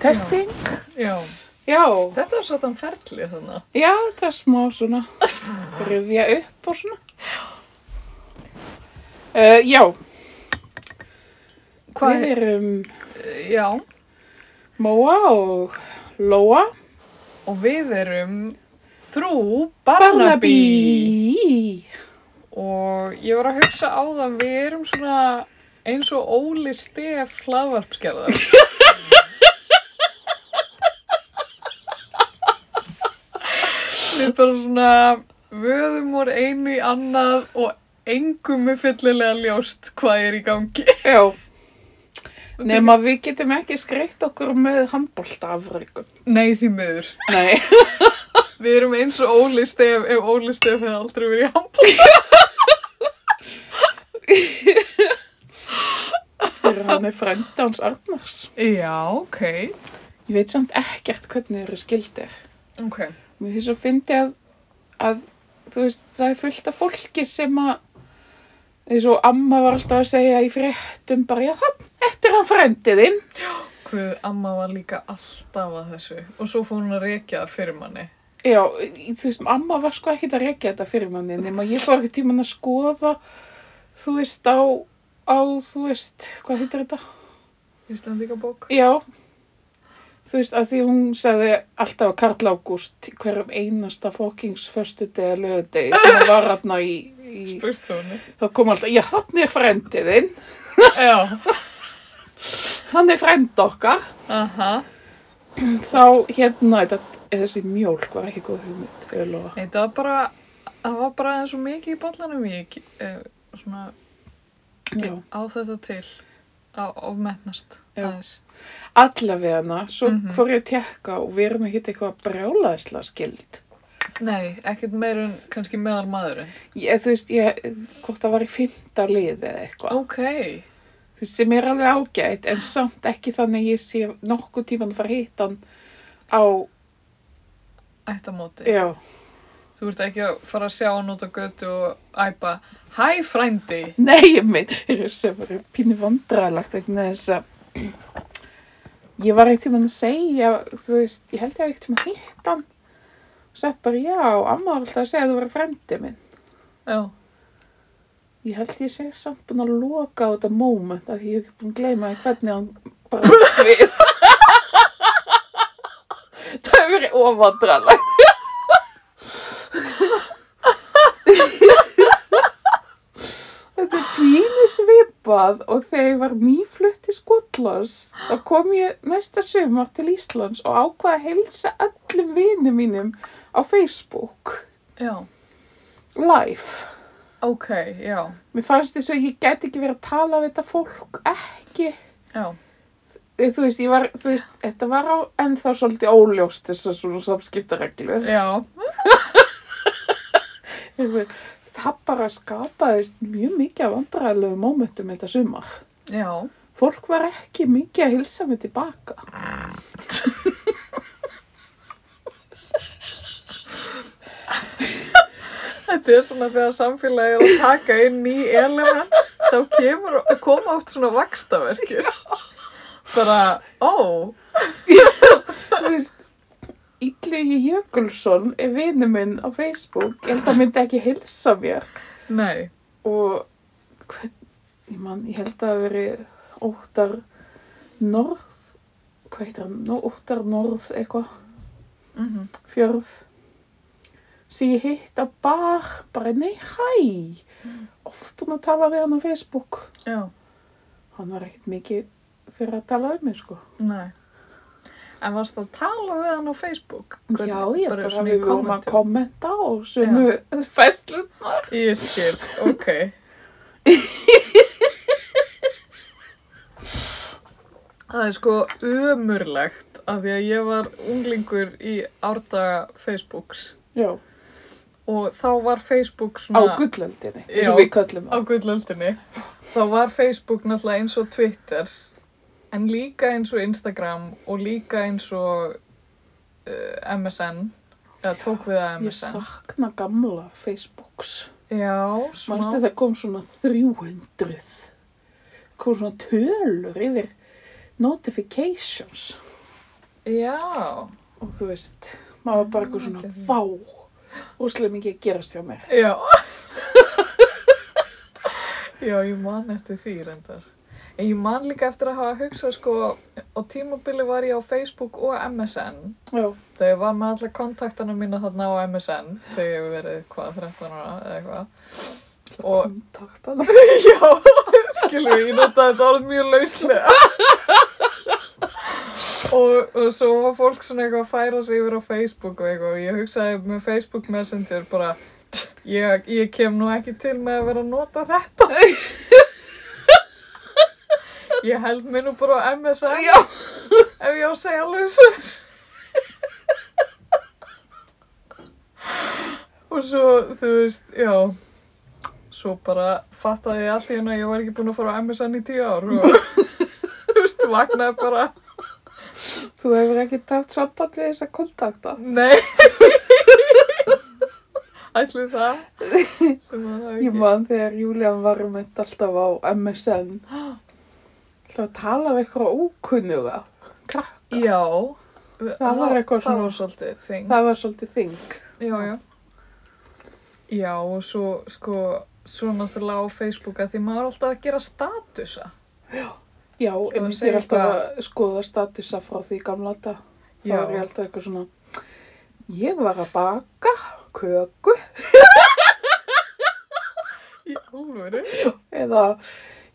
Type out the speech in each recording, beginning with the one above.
Um. Testing. Já. Já. Þetta er svona ferli þannig. Já, það er smá svona rifja upp og svona. Uh, já, Hvað við erum Já. Móa og Lóa Og við erum frú Barnaby. Og ég var að hugsa á það, við erum svona eins og Óli Stef hlaðvarpsgerðar. við bara svona vöðum úr einu í annað og engum er fyllilega ljóst hvað er í gangi. Já, nema við getum ekki skreitt okkur með handbóltafröggum. Nei því miður. Nei. Við erum eins og Óli Stef ef Óli Stef hefði aldrei verið í handbólta. Fyrir hann er frænda hans Arnars. Já, ok. Ég veit samt ekkert hvernig þeir eru skildir. Ok. Mér finnst svo fyndi að, að, veist, það er fullt af fólki sem að, eins og amma var alltaf að segja í fréttum bara, já, þann, er hann frændiðinn. Hvað amma var líka alltaf að þessu og svo fór hún að rekja það fyrir manni. Já, þú veist, amma var sko ekkert að rekja þetta fyrir manni, nema ég fór ekki tíman að skoða, þú veist, á, á, þú veist, hvað heitir þetta? Íslandíka bók. Já, þú veist, að því hún sagði alltaf að Karl Ágúst hverjum einasta fókings föstu degi að lögudegi sem var hann í, í Spurst þú henni? þá kom alltaf, já, hann er frændiðinn, Já. hann er frænd okkar. Aha. Þá, hérna, þetta, þessi mjólk var ekki góð hugmynd, ég lofa. Nei, það var bara, það var bara eins og mikið í bollanum ég, eh, svona, Já. á þetta til, á, ofmetnast aðeins. Allavega hana, svo Mhm. fór ég að tekka og við erum ekkert eitthvað brjálaðislega skild. Nei, ekkert meir en kannski meðal maðurinn. Ég, þú veist, ég, hvort það var í fymta liði eða eitthvað. Ok. Þú veist, sem er alveg ágætt, en samt ekki þannig ég sé nokkuð tíman að fara að hitta hann á, Ættamóti. já, Þú ert ekki að fara að sjá hann út á götu og æpa, hæ frændi. nei, ég meit, sem var pínu vandræðalagt vegna þess að ég var eitt tíman að segja, þú veist, ég held ég að eitt tíman að hitta hann og sett bara, já, amma var alltaf að segja að þú verið frændi minn. Já. Ég held ég sé samt búin að loka á þetta moment að ég hef ekki búin að gleyma hvernig hann bara við. Það hefur verið ofandralegt. Þetta er pínu svipað og þegar ég var nýflutt Skotlands þá kom ég næsta sumar til Íslands og ákvaða að heilsa öllum vinum mínum á Facebook Já. live. Ok, já. Mér fannst þess að ég gæti ekki verið að tala við þetta fólk ekki. Já. Þú veist, ég var, þú veist, þetta var á ennþá svolítið óljóst þessar svona samskiptareglur. Já. Það bara skapaðist mjög mikið af vandræðilegu mómentum þetta sumar. Já. Fólk var ekki mikið að hilsa mig tilbaka. Þetta er svona þegar samfélagi er að taka inn ný element, þá kemur, koma oft svona vakstaverkir. Bara, ó, Þú veist, Íllegi Jökulsson er vinu minn á Facebook, en það myndi ekki hilsa mér. nei. og hvern, ég, man, ég held að það veri óttar norð hvað heitir hann, Nó, óttar norð eitthvað, Mm fjörð. Sem ég hitt á bar bara nei hæ? Oft búin að tala við hann á Facebook. Já, hann var ekkert mikið fyrir að tala um mig sko. Nei. En varst það að tala við hann á Facebook? Hvernig- já ég bara við vorum að kommenta og sumu fæslunar Ég skil, ok. Það er sko umurlegt af því að ég var unglingur í árdaga Facebooks já, og þá var Facebook á svona gullöldinni eins og við köllum á það gullöldinni. Þá var Facebook náttúrulega eins og Twitter en líka eins og Instagram og líka eins og uh, MSN eða tók við að ég MSN. sakna gamla Facebooks Já, Manstu smá. það kom svona 300 kom svona tölur yfir notifications Já, og þú veist, maður var bara eitthvað svona vá, úslega mikið að gerast hjá mér. já. já, ég man eftir því reyndar. En ég man líka eftir að hafa hugsað sko, á tímabili var ég á Facebook og MSN. Já, Þegar ég var með alla kontaktana mína þarna á MSN, þegar ég verið, hvað, 13 ára eða eitthvað. Og, kontaktana. já, skilur ég notaði þetta orð mjög lauslega. og, og svo var fólk svona eitthvað að færa sig yfir á Facebook og eitthvað og ég hugsaði með Facebook Messenger bara, ég, ég kem nú ekki til með að vera að nota þetta. ég held mér nú bara á MSN Já, ef ég á að segja lausur. og svo, þú veist, já, svo bara fattaði ég allt í hennu að ég var ekki búin að fara á MSN í tíu ár og, þú veist, vaknaði bara, þú hefur ekki taft samband við þessa kontakta. nei. Ætli það? Það var það Ég man þegar Júlían var um eitt alltaf á MSN. Það að tala við eitthvað ókunnuga. Krakk, Já. Það var eitthvað Það svona- var svolítið þing. það var svolítið þing. Já, já. Já, og svo, sko, svo náttúrulega á Facebook að því maður er alltaf að gera statusa. Já, en ég er alltaf að skoða statusa frá því gamla þetta. Þá Já. er ég alltaf eitthvað svona, ég var að baka köku Í alvöru? eða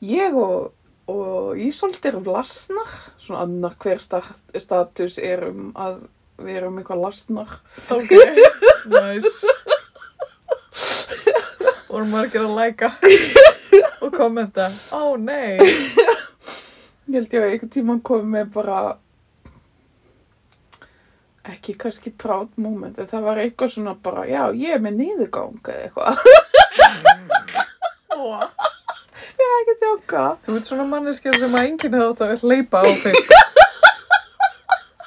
ég og, og Ísolt erum lasnar. Svona annar hver sta status er um að við erum eitthvað lasnar. Ok, nice. Voru margir að læka og kommenta. Ó, nei. Ég held ég að einhvern tímann komið með bara ekki kannski proud moment en það var eitthvað svona bara, já, ég er með niðurgang eða eitthvað. Ó. ekki þjóka. Þú ert svona manneskja sem að enginn hefði átt að hleypa á Facebook.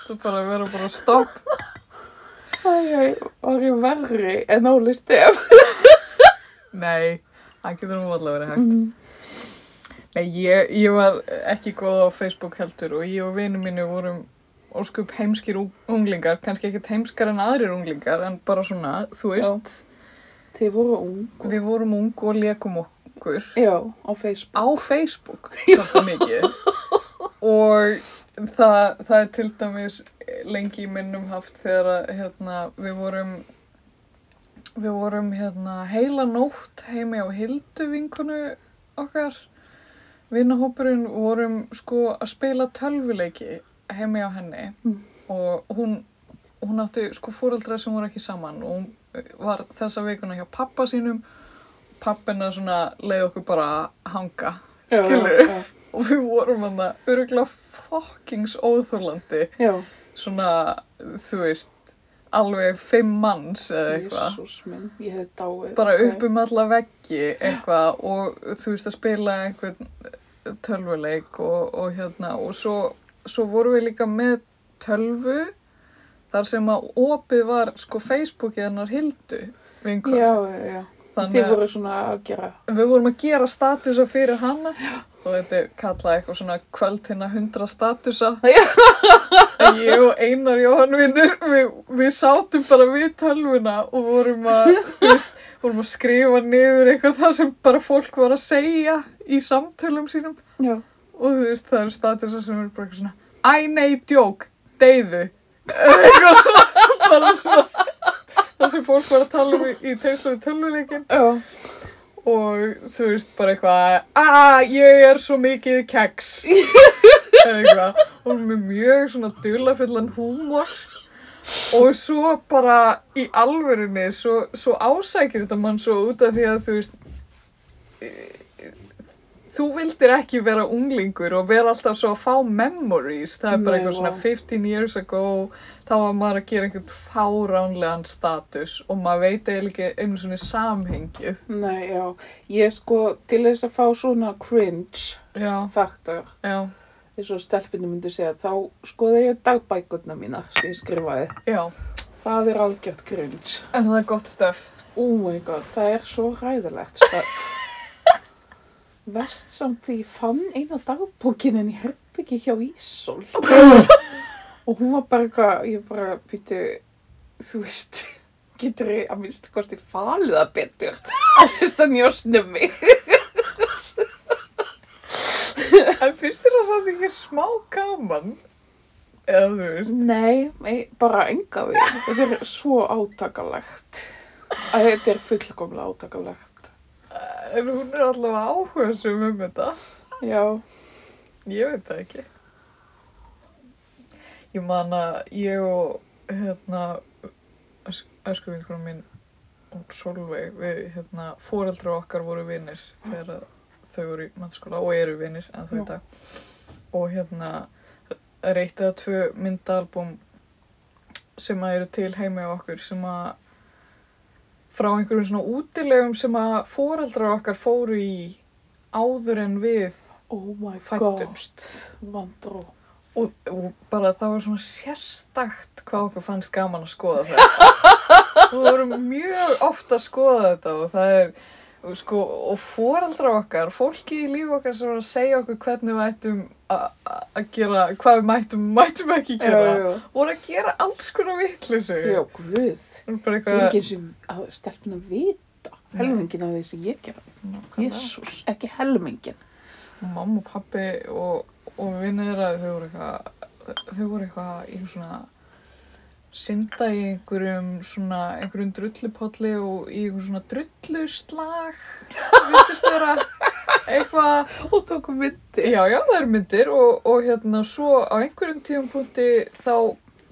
Þú bara verður bara stopp. Æ, var ég verri en Óli Stef. Nei, það getur nú allavega verið hægt. Mm. Nei, ég, ég var ekki góð á Facebook heldur og ég og vinnu mínu vorum óskup heimskir ung- unglingar, kannski ekkert heimskar en aðrir unglingar, en bara svona, þú veist, Þið voru ung. við vorum ung og lekum okkur Já, á Facebook. á Facebook, svolítið mikið. Og það, það er til dæmis lengi í minnum haft þegar að, hérna, við vorum, við vorum, hérna, heila nótt heimi á Hildu vinkunu okkar. Vinnahópurinn vorum sko að spila tölvuleiki heimi á henni Mm. og hún, hún átti sko fóreldra sem voru ekki saman og hún var þessa vikuna hjá pappa sínum pappina svona leið okkur bara að hanga Já, skilur Já, og við vorum hann að öruglega fokkings óþólandi já. svona þú veist alveg fimm manns eða eitthvað Jésús minn, ég hef dáið. bara upp um alla veggi eitthvað og þú veist að spila einhvern tölvuleik og, og hérna og svo, svo vorum við líka með tölvu þar sem að opið var sko Facebookið hennar Hildu vinkun. Já, já, já. Þannig Þið að voru svona að gera. við vorum að gera statusa fyrir hana og þetta er kallað eitthvað svona kvöld hérna hundra statusa. En ég og Einar Jóhann vinnur, við, við sátum bara við tölvuna og vorum að, veist, vorum að skrifa niður eitthvað það sem bara fólk var að segja í samtölum sínum Já. og þú veist, það eru statusa sem eru bara eitthvað svona Æ, nei, djók, deyðu eitthvað svona, bara svona það sem fólk var að tala um í, við tölvuleikin Já. Og þú veist, bara eitthvað að ég er svo mikið keks. Eitthvað. Og með mjög svona dulafullan húmor. Og svo bara í alvörunni svo, svo ásækir þetta mann svo út af því að þú veist þú vildir ekki vera unglingur og vera alltaf svo að fá memories það er bara eitthvað svona vá. 15 years ago þá var maður að gera einhvern fáránlegan status og maður veit eiginlega ekki einu svona samhengið Nei, já. Ég sko, til þess að fá svona cringe já, faktor, já, eins og stelpinu myndi segja, þá skoða ég dagbækurna mína sem ég skrifaði. já Það er algjört cringe. en það er gott stöf Oh my god, það er svo ræðilegt stöf. Vest samt því ég fann eina dagbókinin í herbyggi ekki hjá Ísól. og hún var bara eitthvað, ég bara býtu, þú veist, getur ég að minnst kosti falið það betur. Það sést að njósnum mig. En finnst þér það samt ekki smá gaman? Eða þú veist, Nei, nei, bara enga við. Þetta er svo átakalegt. Að þetta er fullkomlega átakalegt. En hún er allavega áhugasum um þetta. Já, Ég veit það ekki. Ég man að ég og hérna öskuvinkunum mín og Solveig, við hérna fóreldra okkar voru vinnir þegar að þau voru í mannskóla og eru vinnir en þau dag. Og hérna reitt eða tvö myndaalbum sem að eru til heima á okkur sem að frá einhverjum svona útilegum sem að fóreldrar okkar fóru í áður en við oh god, vandrú. og, og bara það var svona sérstakt hvað okkur fannst gaman að skoða þetta. Við vorum mjög ofta að skoða þetta og það er, og sko, og foreldra okkar, fólki í líf okkar sem var að segja okkur hvernig við ættum að gera, hvað við mættum, mættum ekki gera, já. voru að gera alls konar vitleysu. Já, guð. Bara Það er ekki eitthvað, eins og að stelpun að vita. Helmingin af því sem ég gera. Jésús, ekki helmingin. mamma og pappi og, og vinnir að þau voru eitthvað þau voru eitthvað í svona synda í einhverjum svona einhverjum drullupolli og í einhverjum svona drulluslag eitthvað Og tókum myndi. já já það eru myndir og, og hérna svo á einhverjum tímapunkti þá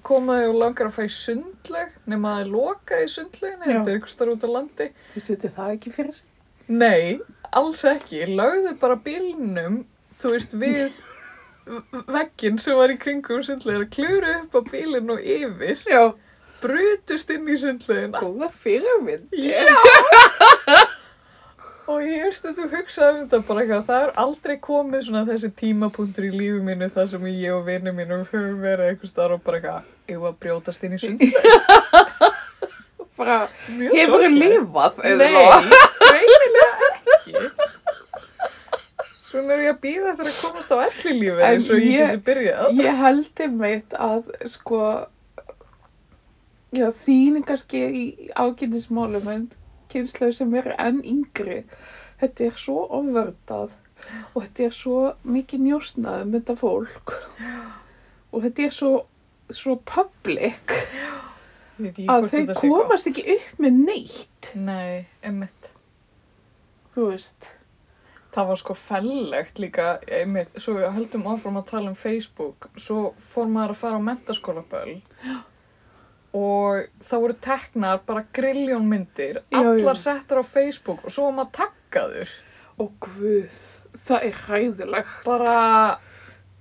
komaði og langar að í sundleg nema að lokað í sundlegin Já. þetta er einhvers þar út á landi Þú setið það ekki fyrir sig? Nei, alls ekki. Lögðu bara bílnum, þú veist, við vegginn sem var í kringum sundlegina, klúru upp á bílinn og yfir, Já. brutust inn í sundlegina. Góða fyrirmynd. Já! og ég hefst þetta hugsað um þetta bara eitthvað, það er aldrei komið svona þessi tímapunktur í lífi mínu þar sem ég og vinni mínum höfum verið eitthvað starf og bara eitthvað, ég var að brjótast inn í sundlegina. Bara, hefur sorglegt. lifað? Nei, greinilega ekki. Svona er ég að býða eftir að komast á ellilífi En eins og ég, geti byrjað. Ég held einmitt að, sko, já, þín kannski í ágætismálum en kynslu sem eru enn yngri. Þetta er svo ofvördað og þetta er svo mikið njósnað um þetta fólk. Og þetta er svo, svo public að þau komast ekki upp með neitt, Nei, emmitt. þú veist. Það var sko fellegt líka, einmitt, svo við heldum áfram að tala um Facebook, svo fór maður að fara á mentaskólaböll og það voru teknar bara grilljón myndir, allar settar á Facebook og svo var maður takkaður. Og guð, það er hræðilegt. Bara,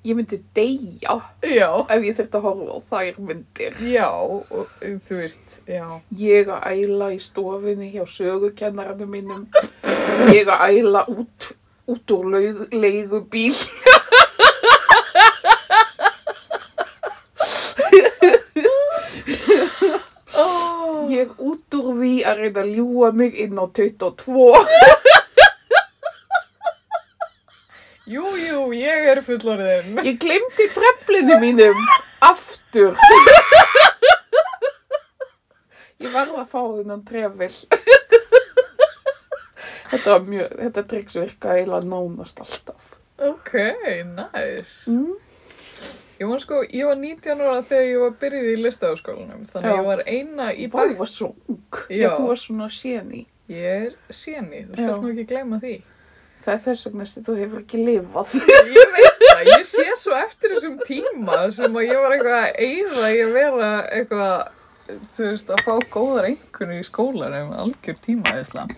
Ég myndi deyja já, ef ég þurfti að horfa á þær myndir. já, og þú veist, já. Ég að æla í stofinni hjá sögukennaranum mínum. Ég að æla út, út úr leigubíl. Ég út úr því að reyna að ljúa mig inn á 22. Jú, jú, ég er fullorðin. Ég glemdi treflinu mínum aftur. Ég varð að fá þennan trefil. Þetta þetta triks virka eiginlega nánast alltaf. Ok, nice. Mm. Ég var sko, ég var 19 ára þegar ég var byrjuð í listafaskólanum, þannig Já. ég var eina í Vá, bæk. var svo ung. Já. Þú var svona séni. Ég er séni, þú skalt nú ekki gleyma því. Það er þess vegna sem þú hefur ekki lifað. Ég veit það, ég sé svo eftir þessum tíma sem að ég var eitthvað að í að vera eitthvað, þú veist, að fá góðar einhverju í skólanum, algjör tíma eða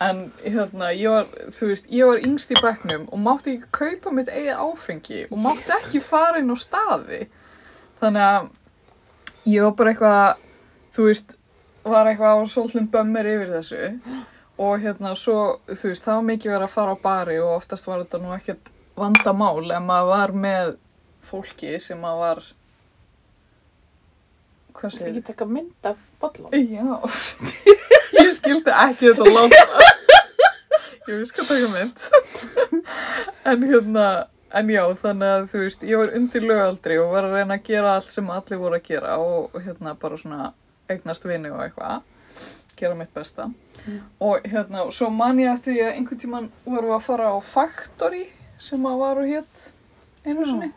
En hérna, ég var, þú veist, ég var yngst í bekknum og mátti ekki kaupa mitt eigið áfengi og mátti ekki fara inn á staði. Þannig að ég var bara eitthvað, þú veist, var eitthvað á svolítið bömmir yfir þessu og hérna svo, þú veist, það var mikið verið að fara á bari og oftast var þetta nú ekkert vandamál en maður var með fólki sem maður var, hvað Þú segir ekki taka mynd af bollum. Já, ég skildi ekki þetta láta. Ég skal taka mynd. En hérna, En já, þannig að þú veist, ég var undir lögaldri og var að reyna að gera allt sem allir voru að gera og, hérna bara svona eignast vini og eitthvað, gera mitt besta. Mm. Og hérna, og svo man ég eftir því að einhvern tíman vorum við að fara á Factory sem að var og hétt einu sinni.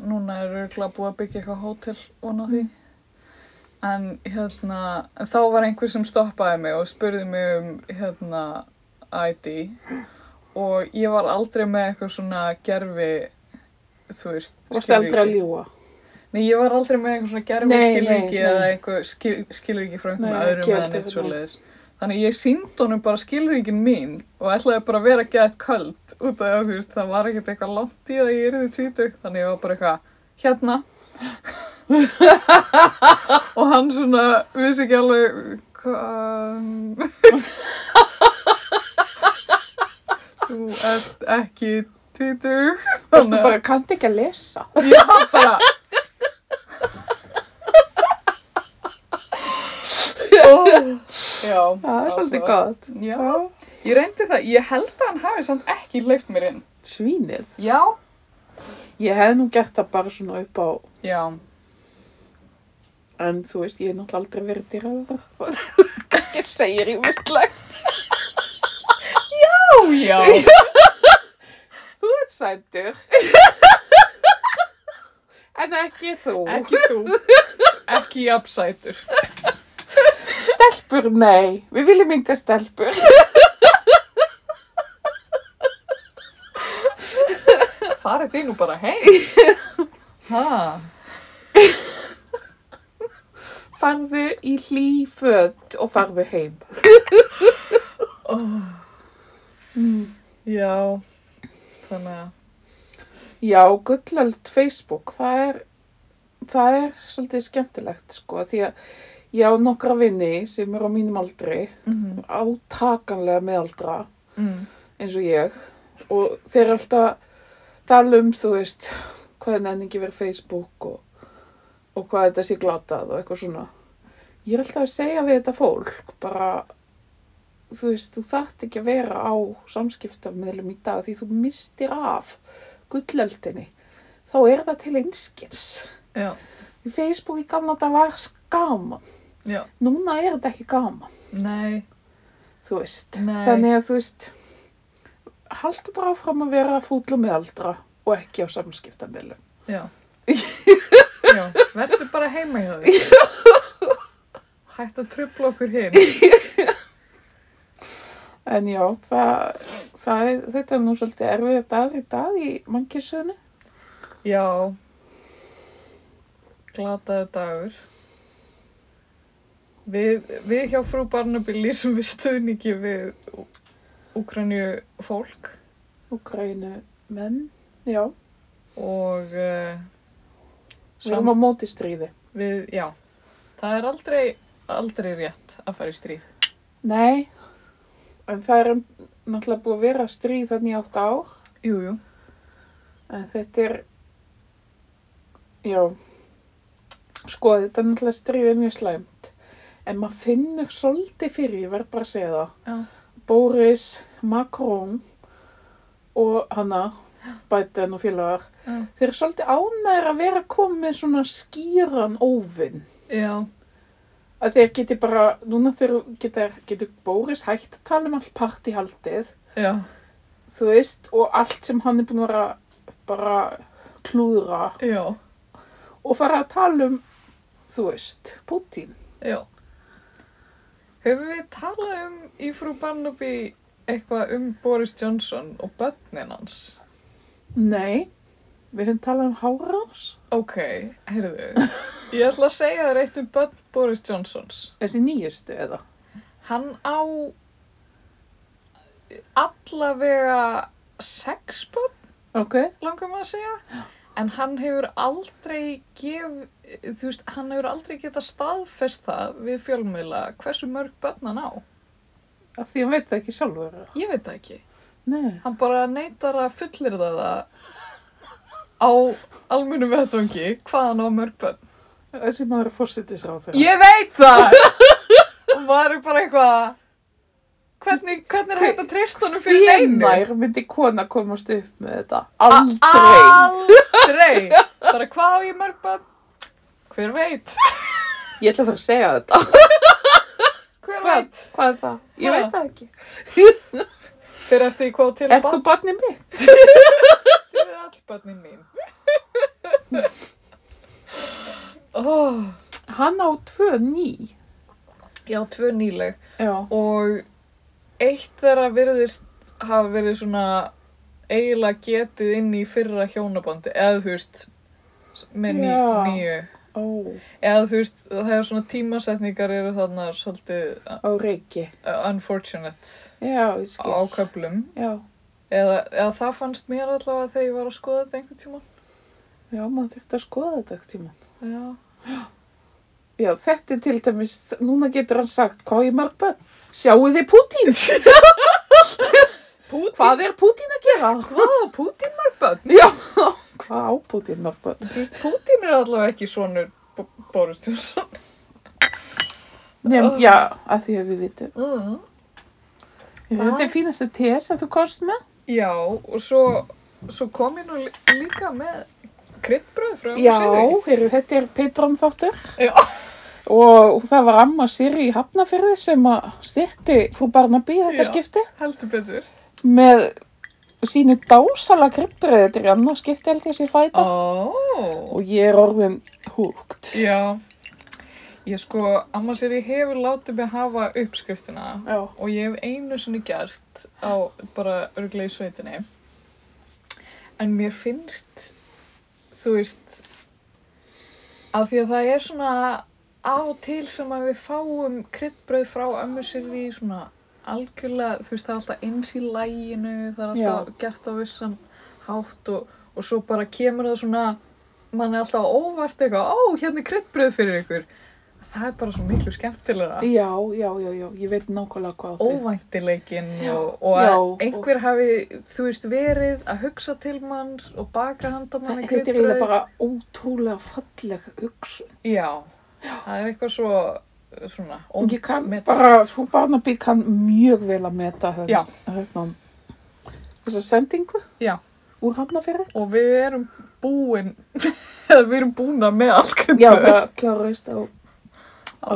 Núna er örgulega búið að byggja eitthvað hótel og ná því. En hérna, þá var einhver sem stoppaði mig og spurði mig um hérna ID og ég var aldrei með eitthvað svona gerfi, þú veist, Og aldrei að ljúa. Nei, ég var aldrei með eitthvað svona gerfi nei, eða eitthvað skil, skilríki frá einhverjum Nei, öðrum eða neitt nei. svoleiðis. Þannig ég síndi honum bara skilríkin mín og ætlaði bara að vera gett köld út af því að þú veist, það var ekkert eitthvað langt í að ég er því tvítug. Þannig ég var bara eitthvað, hérna. og hann svona vissi ekki alveg hvað... þú ert ekki tvítug. Varstu bara, kannti ekki að lesa. Já, bara... oh, já, Það er svolítið gott. Já, ég reyndi það. Ég held að hann hafi samt ekki leift mér inn. Svínið. Já. Ég hef nú gert það bara svona upp á, Já. en þú veist, ég hef náttúrulega aldrei verið dýraður. Kannski segir ég mistlegt. Já. Þú ert sættur. en ekki þú. Ekki þú. Ekki jafnsætur. Stelpur, nei. Við viljum yngar stelpur. Farið þið nú bara heim. Ha. Farðu í hlý föt og farðu heim. Oh, Mm. já. Þannig að, Já, gullöld Facebook, það er, það er svolítið skemmtilegt, sko, því að ég á nokkra vinni sem eru á mínum aldri, mm átakanlega meðaldra, mm. eins og ég, og þeir eru alltaf tala um, þú veist, hvað er nenningi verið Facebook og, og hvað þetta sé glatað og eitthvað svona. Ég er alltaf að segja við þetta fólk, bara, þú veist, þú þarft ekki að vera á samskiptamiðlum í dag því þú mistir af gullöldinni. Þá er það til einskils. Já, Í Facebook í gamla þetta var gaman. já. Núna er þetta ekki gaman, Nei, þú veist. nei. Þannig að þú veist, haldu bara áfram að vera fúll og meðaldra og ekki á samskiptamiðlum. Já. Já, verður bara heima hjá því. Hætt að trubla okkur hinn. En já, það, það er, þetta er nú svolítið erfið dagur í dag í mannkjössunni. Já. Glataði dagur. Við, við hjá frú Barnaby lýsum við stuðningi við Úkrænju fólk Úgrænu menn, já. og uh, Við erum á móti stríði. við, já, það er aldrei, aldrei rétt að fara í stríð. Nei, en það er náttúrulega búið að vera stríð þannig átt ár. Jú, jú. En þetta er, já, sko þetta er náttúrulega stríðið mjög slæmt. En maður finnur svolítið fyrir, ég verð bara að segja það. Já. Boris, Macron og hanna, Biden og félagar. Já. Þeir eru svolítið ánægir að vera komið svona skýran óvinn. Já. Að þeir geti bara, núna þeir getur Boris hægt að tala um allt partihaldið, Já. þú veist, og allt sem hann er búin að vera bara klúðra Já. og fara að tala um, þú veist, Putin. Já. Höfum við talað um í frú Barnaby eitthvað um Boris Johnson og börnin hans? Nei, við höfum talað um hárás. Ok, heyrðu. Ég ætla að segja þér eitt um börn Boris Johnsons. Þessi nýjustu eða? Hann á allavega sex börn, Ok. langar maður að segja. En hann hefur aldrei gef, þú veist, hann hefur aldrei getað staðfest það við fjölmiðla hversu mörg börn hann á. Af því hann veit það ekki sjálfur. Ég veit það ekki. Nei. Hann bara neytar að fullir það á almennu vettvangi hvað hann á mörg börn. Þessi maður er fórsitisráð þeirra. Ég veit það! Og maður er bara eitthvað, hvernig, hvernig er hægt að treysta honum fyrir neinu? Hvenær myndi kona komast upp með þetta? Aldrei. Aldrei. Bara hvað á ég mörg bönn? Hver veit? Ég ætla að fara að segja þetta. Hver veit? hvað er það? Ég veit það ekki. Fyrir eftir í hvað til Ert þú barnið mitt? Fyrir all bönnin mín. Oh, Hann á tvö ný. já, tvö nýleg. Já. Og eitt þeirra virðist hafa verið svona eiginlega getið inn í fyrra hjónabandi. Eða þú veist, með ný, nýju. Ó, Eða þú veist, það er svona tímasetningar eru þarna svolítið á reiki. uh, unfortunate Já, á skil. köflum. Já, Eða, eða það fannst mér allavega þegar ég var að skoða þetta einhvern tíma. já, maður þurfti að skoða þetta ekkert tíma. Já. Já, þetta er til dæmis, núna getur hann sagt, hvað er mörg bönn? Sjáu þið Pútín? Pútín? Hvað er Pútín að gera? Hvað? Pútín mörg börn? Já, hvað á Pútín mörg bönn? Þú veist, Pútín er allavega ekki svonur Boris Johnson. Nefn, já, að því að við vitum. Mm. Þetta er fínasta te sem þú komst með. Já, og svo, svo kom ég nú lí- líka með kryddbröð frá Já, heyrðu, þetta er Petrón þáttur. Já. Og það var amma Siri í Hafnafyrði sem að styrti frú Barnaby þetta Já. skipti Heldur betur. með sínu dásala kryddbröð. Þetta er annað skipti held ég sé fæta. Ó. Og ég er orðin húgt. Já. Ég sko, amma Sirri hefur látið mig hafa uppskriftina Já. og ég hef einu sinni gert á bara örglega í sveitinni. En mér finnst, þú veist, að því að það er svona á til sem að við fáum kryddbrauð frá ömmu sér í svona algjörlega, þú veist, það er alltaf eins í læginu, það er alltaf gert á vissan hátt og, og svo bara kemur það svona, mann er alltaf óvart eitthvað, ó, hérna er kryddbrauð fyrir ykkur. Það er bara svo miklu skemmtilegra Já, já, já, já, ég veit nákvæmlega hvað áttu. óvæntileikin og, og Já, að og- einhver hafi, þú veist, verið að hugsa til manns og baka handa manni Þetta er eiginlega bara ótrúlega falleg hugsun. Já, það er eitthvað svo, svona, Ég kann ómet- bara, frú Barnaby kann mjög vel að meta Já. hérna, þessa sendingu Já. úr Hafnafyrði. Og við erum búin, eða við erum búna með allt Já, það kláraðist á, á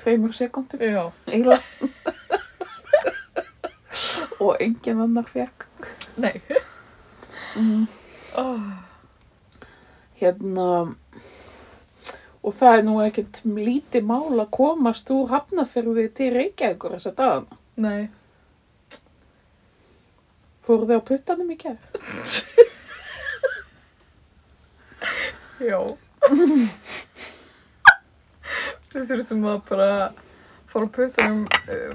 tveimur sekundum, Já, eiginlega. Og engin annar fekk. nei. Mm. Oh, Hérna, og það er nú ekkert lítið mál að komast úr Hafnafyrði til Reykjavíkur þessa dagana. nei. Fóru þið á puttanum í kær? Já. Við þurftum að bara fara að putta um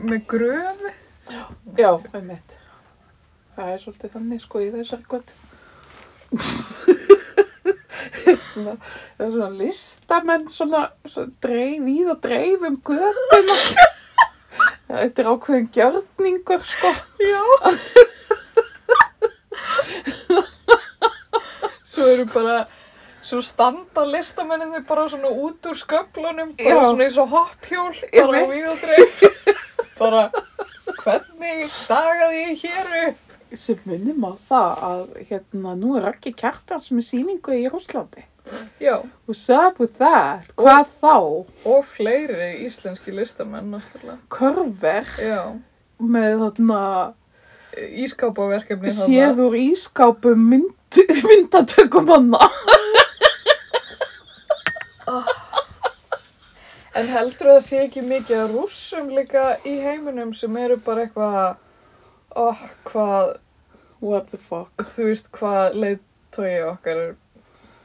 með gröfi. Já, einmitt. Það er svolítið þannig sko í þessari gott. svona, það er svona listamenn svona, svona dreif víð og dreif um göttuna. Þetta er ákveðin gjörningur sko. Já. Svo eru bara, svo standa listamenninni bara svona út úr sköflunum, bara Já. svona eins og hopphjól, Ég bara veit. við og dreif. bara, hvernig dagaði ég hér upp? Sem minnum á það að hérna nú er ekki kjartans með sýningu í Rúslandi. Já, up with that? Hvað þá? og fleiri íslenski listamenn, náttúrulega. Körver Já, með þarna ískápaverkefni séð úr ískápum mynd, myndatökumanna. En heldur það sé ekki mikið að rússum líka í heiminum sem eru bara eitthvað, oh, hvað, What the fuck? þú veist hvað leiðtói okkar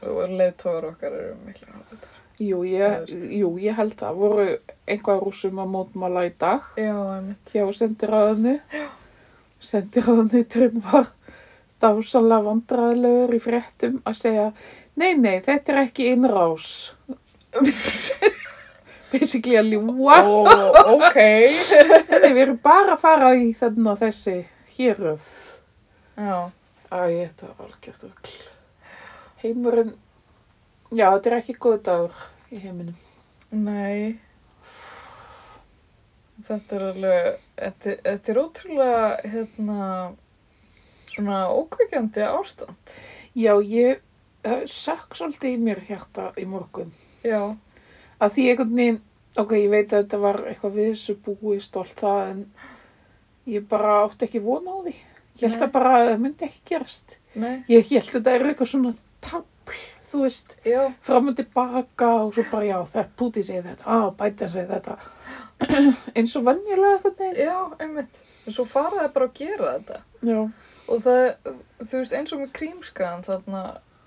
og leiðtógar okkar eru miklu ráðutar. Jú jú, ég held það. Voru einhvað rússum að mótmála í dag Já, einmitt. hjá sendiráðinu. Sendiráðinu var dásalega vandræðilegur í fréttum að segja Nei, nei, þetta er ekki innrás. Basically að ljúa. Ó, ok. Nei, við erum bara að fara í þarna þessi héröð. Já, Æ, þetta var algjört rugl. Heimurinn, já, þetta er ekki góð dagur í heiminum. nei. Þetta er alveg, þetta, þetta er ótrúlega, hérna, svona ókveikjandi ástand. Já, ég sökk svolítið í mér hjarta í morgun. Já, Að því einhvern veginn, ok, ég veit að þetta var eitthvað við þessu búist og allt það, en ég bara átti ekki vona á því. Ég held Nei. að bara að það myndi ekki gerast. nei, Ég held að þetta er eitthvað svona tabl, þú veist, já, fram og tilbaka og svo bara, já, það Putin segir þetta, á, Biden segir þetta. Eins og venjulega einhvern veginn. já, einmitt. En svo fara það bara að gera þetta. Já, Og það, þú veist, eins og með krímskaðan þarna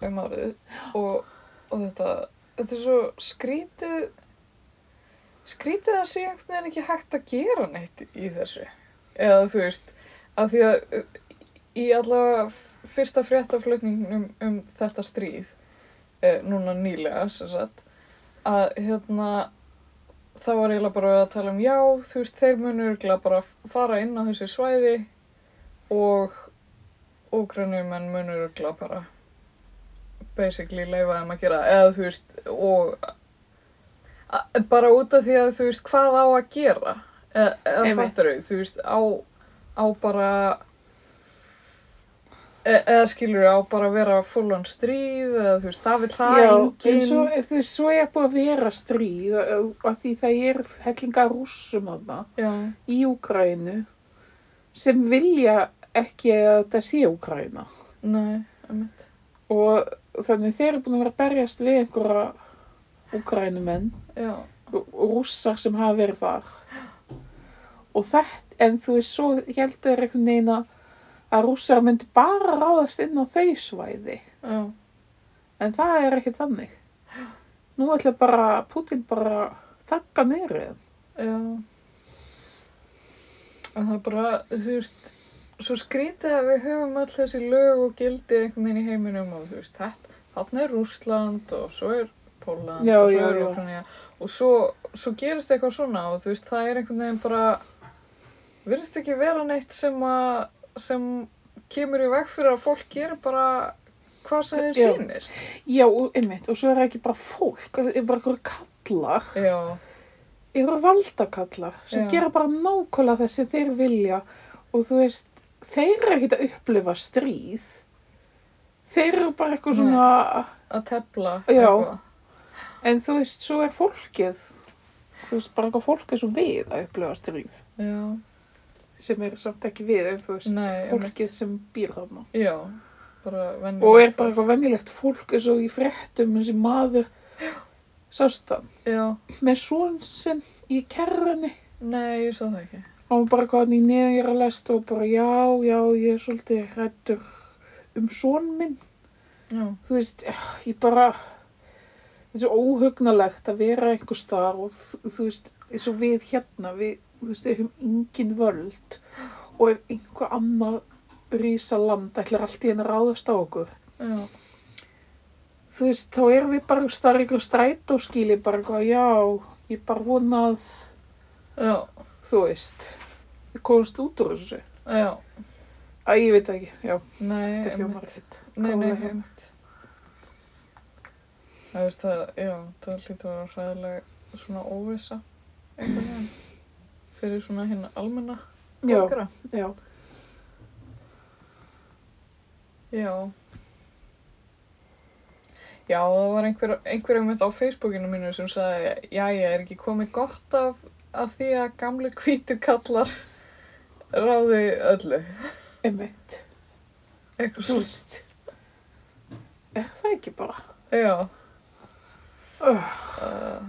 um árið og, og þetta, þetta er svo skrítið, skrítið að sé einhvern veginn ekki hægt að gera neitt í þessu. Eða þú veist, af því að í allavega fyrsta fréttaflutningnum um þetta stríð, eh, núna nýlega, sagt, að hérna, það var eiginlega bara að tala um já, þú veist, þeir munur örugglega bara fara inn á þessi svæði og úgrænumenn munur örugglega bara basically leifa þeim að gera það. eða þú veist og bara út af því að þú veist hvað á að gera eða, eða Einmitt. fattar þú veist á, á bara e, eða skilur á bara að vera full on stríð eða þú veist það vil það já enginn en svo, þú veist, svo er búið að vera stríð uh, að því það er hellinga rússum þarna já, í Úkrænu sem vilja ekki að þetta sé Úkræna nei, emitt og þannig þeir eru búin að vera að berjast við einhverja og rússar sem hafa verið þar. Og þetta, en þú veist, svo heldur einhvern veginn að rússar myndi bara ráðast inn á þau svæði. Já, en það er ekki þannig. Nú ætla bara Putin bara þakka nýrið já. En það er bara, þú veist svo skrítið að við höfum öll þessi lög og gildi einhvern veginn í heiminum og þú veist, þetta, þarna er Rússland og svo er Póland Já, og svo já, er já. Úkraína og svo, svo gerist eitthvað svona og þú veist, það er einhvern veginn bara virðist ekki vera neitt sem að sem kemur í veg fyrir að fólk gerir bara hvað sem þeim Já. sýnist já, einmitt, og svo er ekki bara fólk það er bara einhverju kallar já, einhverju valdakallar sem Já. gera bara nákvæmlega það sem þeir vilja og þú veist, þeir eru ekkert að upplifa stríð. Þeir eru bara eitthvað svona að tefla en þú veist, svo er fólkið. Þú veist, bara eitthvað fólk er svo við að upplifa stríð. Já, sem er samt ekki við, en þú veist Nei, fólkið einmitt. sem býr þarna. Já bara venjulegt og er bara eitthvað venjulegt fólk eins og í fréttum þessi maður sást hann já, með svon sinn í kerrunni. Nei, ég sá það ekki var bara hann í neðjara lest og bara já, já, ég er svolítið hrættur um svon minn. Já, þú veist, ég bara þetta er svo óhugnalegt að vera einhver staðar og þú, veist, eins og við hérna við, þú veist, við höfum engin völd. Og ef einhver annar rísa land ætlar allt í henni að ráðast á okkur já, þú veist, þá erum við bara starf ykkur stræt og skili bara já, ég bara vonað, já, þú veist, við komumst út úr þessu. já Æ, ég veit ekki, já, nei, þetta hljómar ekkert. nei, nei, einmitt það veist það, já, það hlýtur að vera hræðileg svona óvissa einhvern veginn fyrir svona hinn almenna Já, borgara já, Já. Já, það var einhver, einhver einmitt á Facebookinu mínu sem sagði, já, ég er ekki komið gott af, af því að gamli hvítir kallar ráði öllu. einmitt, Eitthvað þú svo. veist, er það ekki bara? Já. Uh, Uh,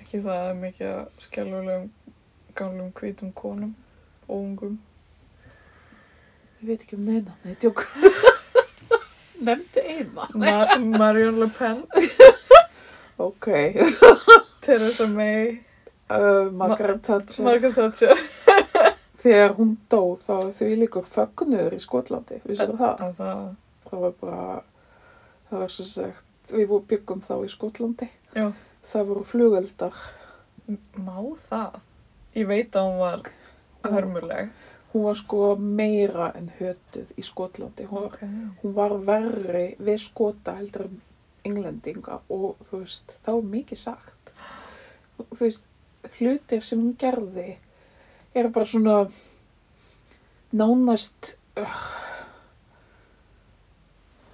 ekki það að mikið að skjálfulegum gamlum hvítum konum og ungum. ég veit ekki um neina, nei, tjók. Nefndu eina. Mar Marion Le Pen, Ok, Theresa May, uh, Margaret Thatcher. Margaret Thatcher. Þegar hún dó, þá var þau líka fögnuður í Skotlandi, vissir það? Að það, Það var bara, það var svo sagt, við byggum þá í Skotlandi. já. Það voru flugeldar. Má það? Ég veit að hún var hörmuleg. Hún var sko meira en hötuð í Skotlandi. Hún var, Ok. hún var verri við skota heldur en englendinga og þú veist, þá er mikið sagt. Þú veist, hlutir sem hún gerði eru bara svona nánast, uh,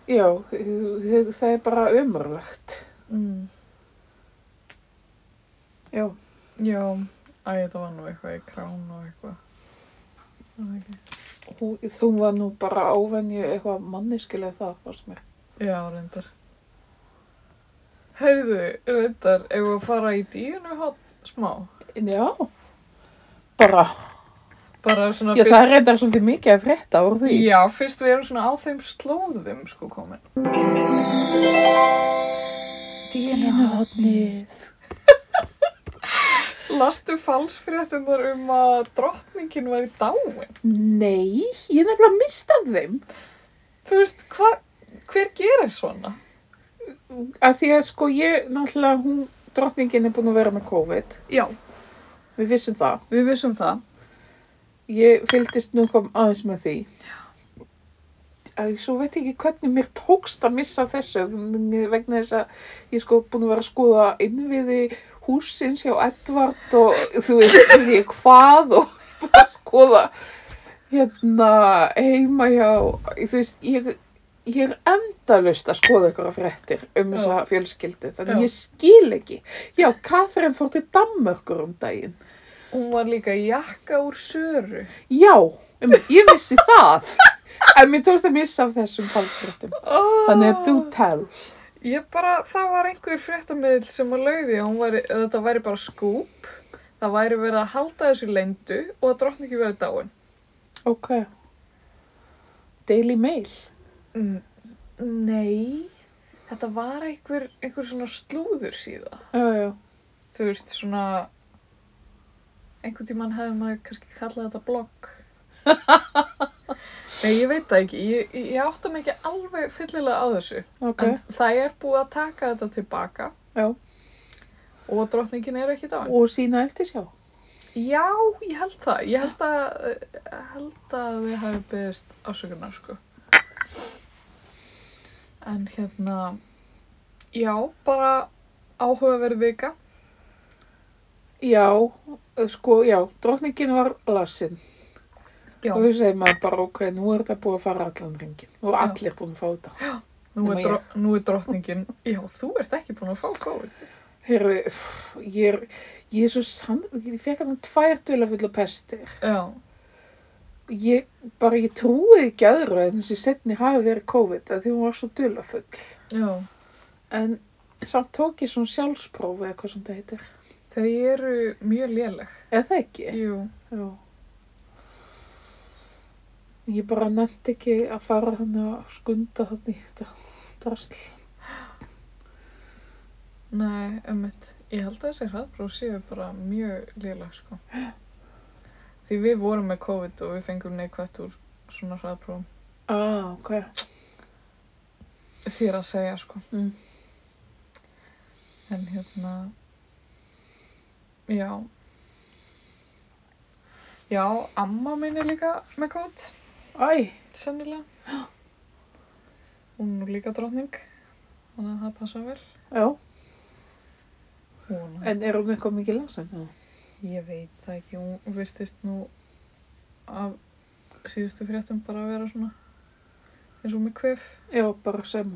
já, það er bara ömurlegt. Mm. Já, Já, æ, þetta var nú eitthvað í krán og eitthvað. Hún, þú var nú bara óvenju eitthvað manneskilega það, fannst mér. Já, reyndar. Heyrðu, reyndar, ef við að fara í díunu hot smá? Já, bara, Bara svona já, það er reyndar svolítið mikið að frétta úr því. Já, fyrst við erum svona á þeim slóðum, sko, komin. Dínuhotnið. Lastu falsfréttinnar um að drottningin var í dáin? Nei, ég nefnilega mist af þeim. Þú veist, hva, hver gerir svona? Að því að sko ég, náttúrulega, hún, drottningin er búin að vera með COVID. Já. Við vissum það. Við vissum það. Ég fylgdist nú kom aðeins með því. Æ, svo veit ég ekki hvernig mér tókst að missa þessu vegna þess að ég sko búin að vera að skoða innviði húsins hjá Edvard og þú veist ég hvað og bara skoða hérna heima hjá, þú veist, ég, ég er endalust að skoða ykkur fréttir um þessa fjölskyldu, þannig Já. ég skil ekki. Já, Katrin fór til Danmörkur um daginn. Hún var líka í jakka úr söru. Já, um, ég vissi það. En mér tókst að missa af þessum falsfréttum. Oh. Þannig að do tell. Ég bara, það var einhver fréttamiðl sem að lauði að hún væri, að þetta væri bara skúp. Það væri verið að halda þessu leyndu og að drottningi verið dáin. Ok. Daily Mail. Mm, Nei, þetta var einhver, einhver svona slúður síða. Já, já. Þú veist, svona, einhvern tímann hefði maður kannski kallað þetta blogg. Nei, ég veit það ekki. Ég, ég, mig ekki alveg fyllilega á þessu. Ok. En það er búið að taka þetta tilbaka Já. og drottningin er ekki dáin. Og sína eftir sjá. Já, ég held það. Ég held að, eh, held að við hafi beðist ásökunar, sko. En hérna, já, bara áhugaverð vika. Já, sko, já, drottningin var lasin. Já, Og við segjum maður bara, ok, nú er þetta búið að fara allan er Já. allir búin að fá þetta. nú er, dro nú er drottningin, já, þú ert ekki búin að fá COVID. Pff, ég er, ég er svo sann, ég fekk hann tvær dularfulla pestir. Já, Ég, bara, ég trúi ekki öðru en þessi setni hafi verið COVID, að því hún var svo dularfull. já. En samt tók ég svona sjálfsprófi eða hvað sem það heitir. Þau eru mjög léleg. Eða það ekki? Jú, Já. Ég bara nefndi ekki að fara hann að skunda hann í þetta drasl. nei, ummitt. Ég held að þessi hraðbróf séu bara mjög léleg, sko. Því við vorum með COVID og við fengum neikvætt úr svona hraðbrófum. Ah, ok. Þér að segja, sko. Mm. En hérna, já. Já, amma mín er líka með COVID, Æ, sennilega. Hún er líka drottning, þannig að það passa vel. já. Hún, En er hún eitthvað mikið lasin? Já. Ég veit það ekki, hún virtist nú af síðustu fréttum bara að vera svona eins og með kvef. Já, bara sem.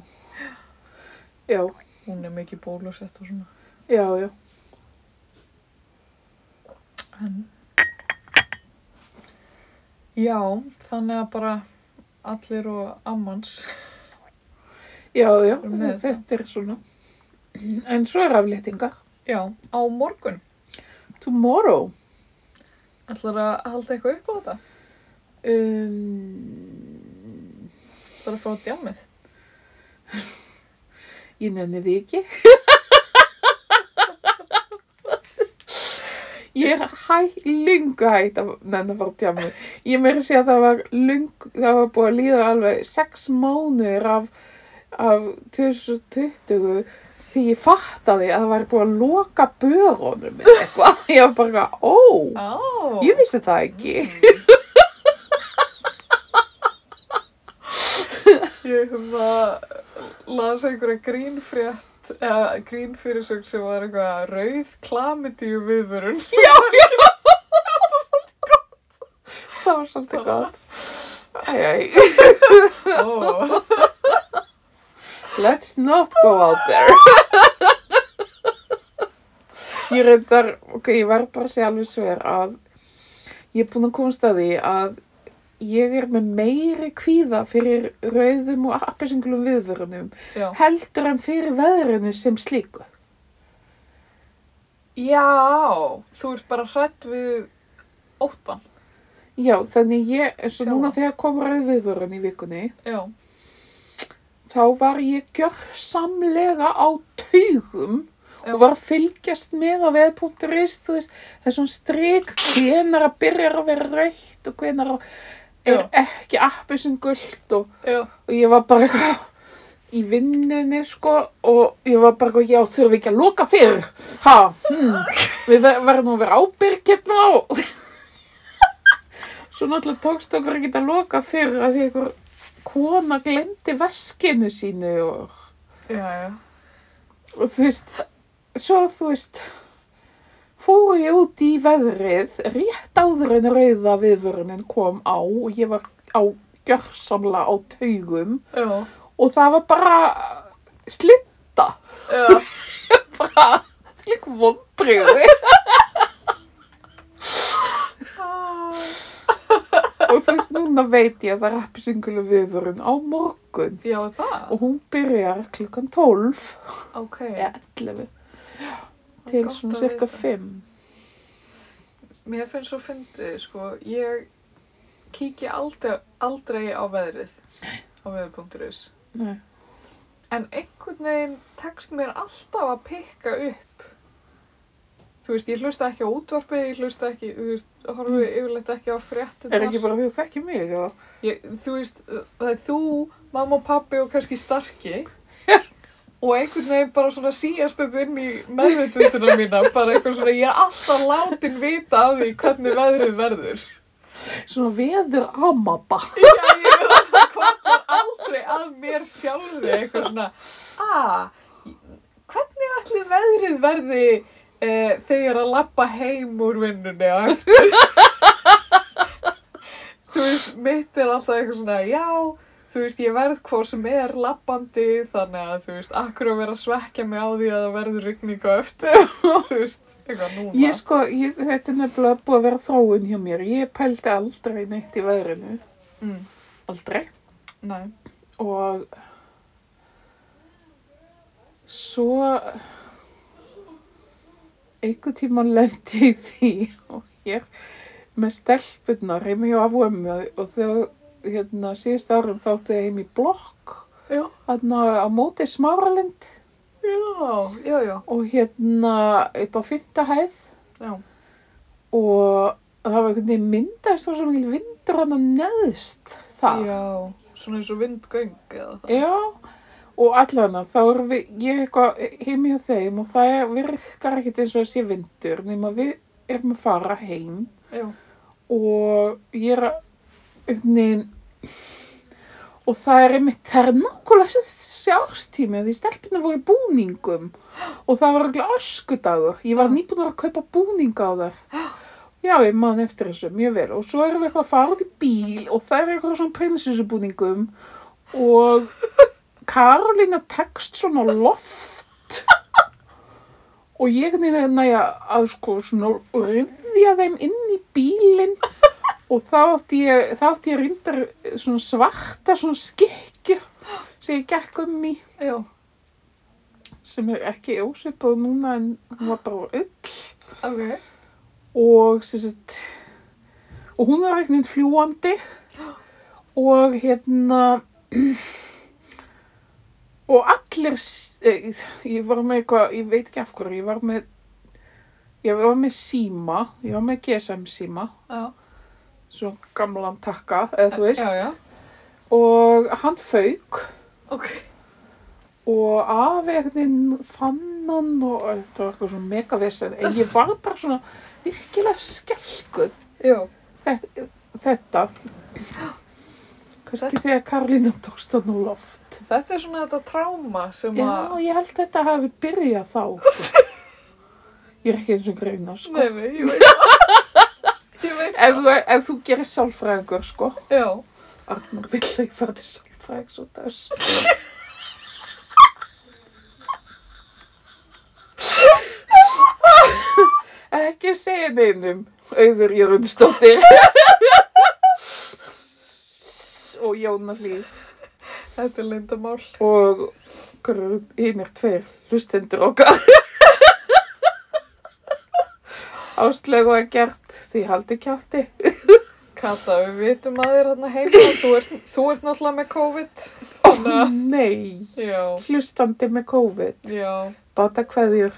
Já, Hún er mikið bólusett og svona. já, já. En... Já, þannig að bara allir og ammans. Já, já, þetta er svona. En svo er afléttingar. Já, á morgun. Tomorrow. Ætlar að halda eitthvað upp á þetta? Um, Ætlar að fá djámið? ég nenni því ekki. Ég er hæ, lungu hægt að nenni að fara tjámið. Ég meiri að segja að það var lung, það var búið að líða alveg sex mánuðir af, af 2020 því ég fattaði að það væri búið að loka börunum eða eitthvað. Ég var bara, ó, Á! ég vissi það ekki. Ég hef að las einhverja grínfrétt, eða grínfyrirsögn sem var eitthvað rauð klamidíu viðvörun. Það var svolítið gott. Æj, æj. Ó, Let's not go out there. Ég reyndar, ok, ég verð bara að segja alveg svo er að ég er búin að komast að því að ég er með meiri kvíða fyrir rauðum og appelsingulum viðvörunum já. heldur en fyrir veðrinu sem slíku. Já, þú ert bara hrætt við óttan. Já, þannig ég, eins og núna þegar kom rauð viðvörun í vikunni, Já, þá var ég gjörsamlega á taugum og var að fylgjast með á veð.is, þú veist, það er svona strik hvenar að byrja að vera raukt og hvenar að er ekki appi sem gullt og, og ég var bara eitthvað í vinnunni sko og ég var bara eitthvað, já þurfum við ekki að loka fyrr, ha, hm, við ver- verðum að vera ábyrg hérna og svo náttúrulega tókst okkur ekki að loka fyrr að því einhver kona glemdi veskinu sínu og já, já. og þú veist, svo þú veist, fór ég út í veðrið rétt áður en rauða viðvörunin kom á og ég var á gjörsamlega á taugum Já, og það var bara slitta, já, bara þlik vonbriði og þú veist, núna veit ég að það er appisingulu viðvörun á morgun já, það. og hún byrjar klukkan 12 Ok, eða 11 til svona cirka vita. 5 mér finnst svo fyndið, sko, ég kíki aldrei, aldrei á veðrið á veður.is. Nei. En einhvern veginn tekst mér alltaf að pikka upp. Þú veist, ég hlusta ekki á útvarpið, ég hlusta ekki, þú veist, horfi yfirleitt ekki á fréttinnar. Mm. Er ekki bara því að þekki mig, já? Ég, þú veist, það er þú, mamma og pappi og kannski starki. og einhvern veginn bara svona síast þetta inn í meðvitunduna mína, bara eitthvað svona, ég er alltaf látin vita af því hvernig veðrið verður. Svona veður amaba. Já, ég er alltaf kvartar aldrei að mér sjálfri eitthvað svona, að, hvernig ætli veðrið verði e, þegar að lappa heim úr vinnunni á eftir? þú veist, mitt er alltaf eitthvað svona, já, þú veist, ég verð hvað sem er lappandi, þannig að, þú veist, akkur að vera að svekja mig á því að það verður rigning á eftir, þú veist, eitthvað núna. Ég sko, ég, þetta er nefnilega búið að vera þróun hjá mér. Ég pældi aldrei neitt í veðrinu. Mm, Aldrei. nei, Og svo einhvern tímann lendi í því og ég með stelpunnar heim hjá afvömmu og þegar hérna síðust árum þáttu ég heim í blokk hérna á móti smáralind. Já, já, já, og hérna upp á fymta hæð. Já, og það var einhvern veginn myndaðist og svo mikil vindur hann að neðst það. já, svona eins og vindgöng eða það. Já, og allavega þá erum við, ég er eitthvað heim hjá þeim og það er, virkar ekkert eins og sé vindur nema við erum að fara heim. Já, og ég er að, veginn, og það er einmitt, það er nákvæmlega þessi árstími að því stelpina voru búningum. Og það var eiginlega öskudagur, ég var nýbúin að kaupa búninga á þar. Já, ég man eftir þessu, mjög vel. Og svo erum við eitthvað að fara út í bíl og það er eitthvað svona prinsessubúningum. Og Karolína tekst svona loft. Og ég er næja að sko svona rifja þeim inn í bílinn. Og þá átti ég, ég reyndar svona svarta svona skikju sem ég gekk um í. Já, sem er ekki ósvipað núna en hún var bara ull. Ok, og sagt og hún er ekkert fljúandi og hérna og allir eh, ég var með eitthvað, ég veit ekki af hverju ég var með ég var með síma, ég var með GSM síma. Já, svo gamlan takka, eða þú veist. já, já, og hann fauk. Ok, og veginn fann hann og þetta var eitthvað svona megavesen en ég var bara svona virkilega skelkuð. Já, þetta, þetta Kannski þegar Karlína tókst hann á loft. Þetta er svona þetta tráma sem Já, að... ég held þetta hafi byrjað þá. sko. Ég er ekki eins og greina, sko. Nei, nei, ég veit það. Ég veit Ef þú, ef þú gerir sálfræðingur, sko. Já. Arnar vill ekki fara til sálfræðings og þess. ekki segja neinum, auður Jörgundsdóttir. Og Jóna Hlíf. Þetta er lindamál. Og hinn er tveir hlustendur okkar. Áslögu er gert því haldi kjátti. Kata, við vitum að þér hérna heima. Þú ert, þú ert náttúrulega með COVID. Ó að- nei, Já, hlustandi með COVID. já. Bata kveðjur.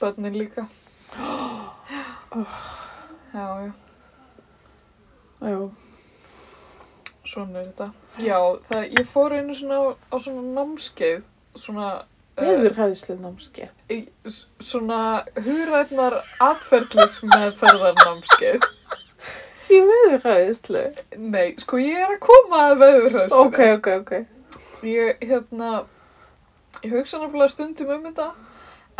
Bönnin líka. Já, já. Já, Svona er þetta. Já, það, ég fór einu svona á, á svona námskeið. Svona... eh, viðurhæðislu námskeið. í- svona hugrætnar atferðlis meðferðar námskeið. Í viðurhæðislu? Nei, sko ég er að koma að veðurhæðslu. Ok, ok, ok. Ég, hérna, ég hugsa náttúrulega stundum um þetta,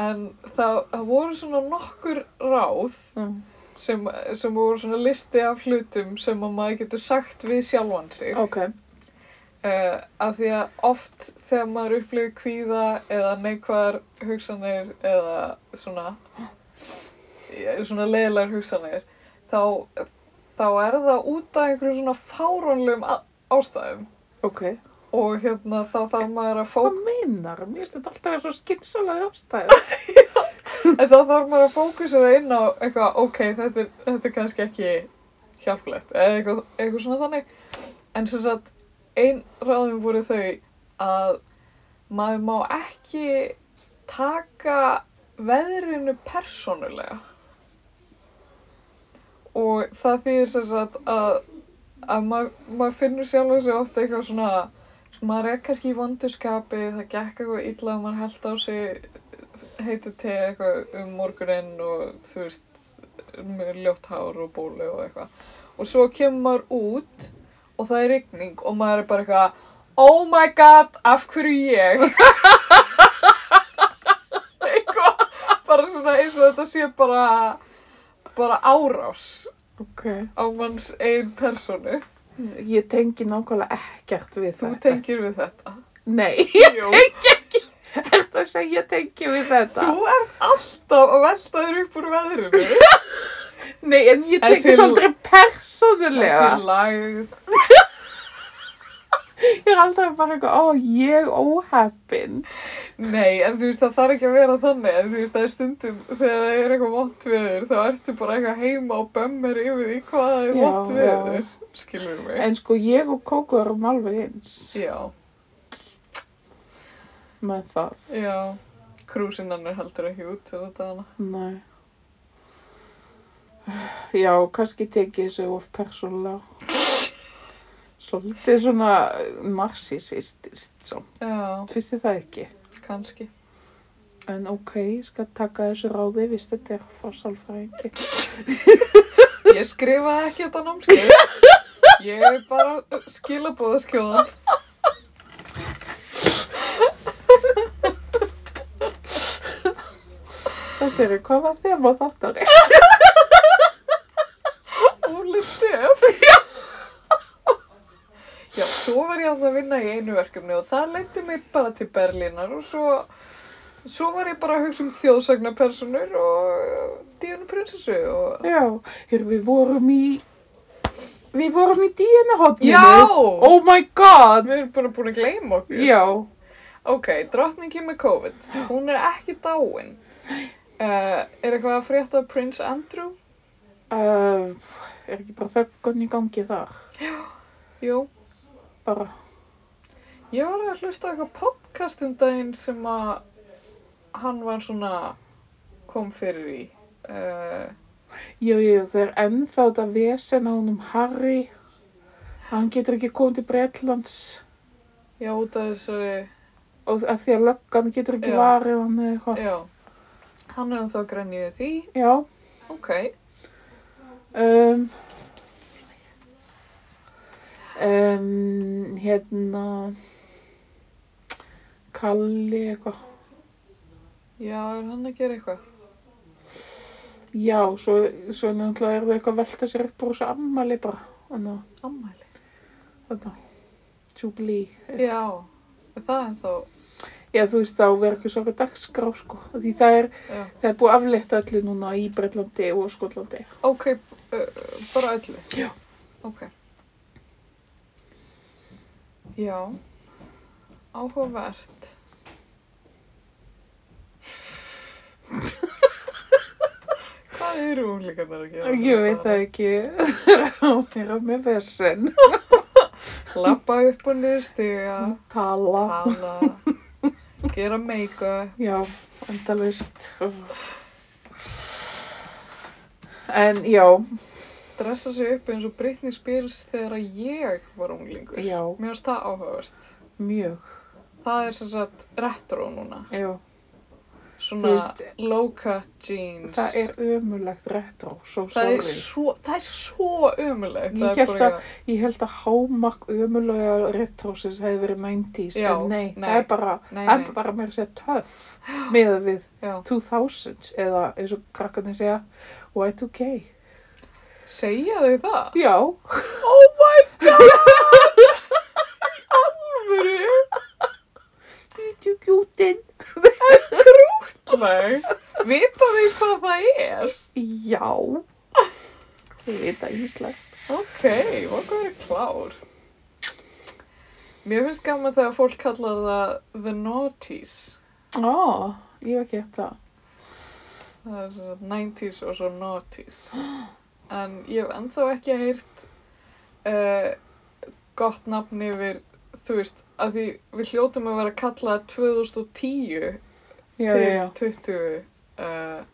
en það, það voru svona nokkur ráð Mm. Sem, sem voru svona listi af hlutum sem að maður getur sagt við sjálfan sig. Ok, Uh, af því að oft þegar maður upplifir kvíða eða neikvæðar hugsanir eða svona, ja, svona leiðilegar hugsanir þá, þá er það út af einhverjum svona fáránlegum á- ástæðum ok. og hérna þá þarf maður að Hvað fók meinar? Mér finnst þetta alltaf að svo skynsalega ástæðu. en þá þarf maður að fókusera inn á eitthvað, ok, þetta er, þetta er kannski ekki hjálplegt eða eitthvað, eitthvað svona þannig. En sem sagt, ein ráðum voru þau að maður má ekki taka veðrinu persónulega. Og það þýðir sem sagt að, að maður, maður finnur sjálf sig ofta eitthvað svona maður er kannski í vondurskapi það gekk eitthvað illa og maður held á sig heitu te eitthvað um morguninn og þú veist með ljótt hár og bólu og eitthvað og svo kemur maður út og það er rigning og maður er bara eitthvað oh my god, af hverju ég eitthvað bara svona eins og þetta sé bara bara árás Ok. á manns einn personu Ég tengi nákvæmlega ekkert við þú þetta. tengir við þetta Nei, Jú. þetta að segja ég tengi við þetta. þú ert alltaf að velta þér upp úr veðrinu Nei, en ég tengi svolítið persónulega. þessi lag Ég er alltaf bara eitthvað, ó, ég óheppin. Nei, en þú veist, það þarf ekki að vera þannig, en þú veist, það er stundum, þegar það er eitthvað vont veður, þá ertu bara eitthvað heima og bömmir yfir því hvað það er vont já. veður, skilur mig. En sko, ég og Kókó erum alveg eins Já, með það. já, krúsinnan er heldur ekki út til þetta hana. Nei. Já, kannski teki þessu of persónulega. Svolítið svona narsisistist, svo. Já, Finnst þið það ekki? kannski. En ok, ég skal taka þessu ráði, vist þetta er frá sálfræðingi. Ég skrifaði ekki þetta námskeið, ég er bara skilabóðaskjóðan. Séu, hvað var þeim á þáttari? Óli Stef. Já, svo var ég að að vinna í einu verkefni og það leiti mig bara til Berlínar og svo, svo var ég bara að hugsa um þjóðsagnapersonur og Díunu prinsessu og... Já, hér við vorum í, við vorum í díunahotninu. Já! Oh my god! Við erum bara búin að gleyma okkur. Já, Ok, drottningi með COVID, hún er ekki dáin. Uh, er eitthvað að frétta Prince Andrew? uh, er ekki bara þöggun í gangi þar? Jú. Bara, Ég var að hlusta eitthvað podcast um daginn sem að hann var svona kom fyrir í. Uh, jú, jú, það er ennþá þetta vesen á honum Harry. Hann getur ekki komið til Bretlands já, út af þessari, og af því að löggan getur ekki Já. varið hann eða eitthvað. já. Hann er ennþá grænið því. Já, Ok. um, um, hérna Kalli eitthvað Já, er hann að gera eitthvað? já, svo, svo náttúrulega er það eitthvað að velta sér upp úr þessu ammali bara þannig að Ammæli. þetta Jubilee Já, er það en þá, Já, þú veist, þá verður ekki svona dagskrá, sko. Því það er, það er búið að aflétta öllu núna í Breitlandi og Skotlandi. Ok, uh, bara öllu? Já. Ok. Já, áhugavert. Hvað eru unglingarnar að gera? Ég veit það ekki. Ráðmera með versen. Lappa upp og niður stiga, Tala. tala, gera make-up. Já, endalist. En já, dressa sig upp eins og Britney Spears þegar ég var unglingur. já, Mér finnst það áhugavert. mjög. Það er sem sagt retro núna. Já, Svona Þú veist- low-cut jeans. það er ömulegt retro, svo það er svo, það er svo umulegt. Ég hélt að- Ég held að hámark ömulega retrosins hefði verið 90s, Já, en nei, nei. það er bara, Nei, það nei. er bara mér að segja töff með við Já. 2000s eða eins og krakkarnir segja Y2K. Segja þau það? Já, Oh my god! Alvöru? Kjúkjútin. Nei. Vita þau hvað það er? Já. Ég veit það ímislegt. Ok, hvað er klár? Mér finnst gaman þegar fólk kallar það the naughties. Ó, ég hef ekki eftir það. Það er svo 90s og svo noughties. En ég hef ennþá ekki heyrt uh, gott nafn yfir, þú veist, að því við hljótum að vera að kalla 2010 Já, til já, já. 20 uh,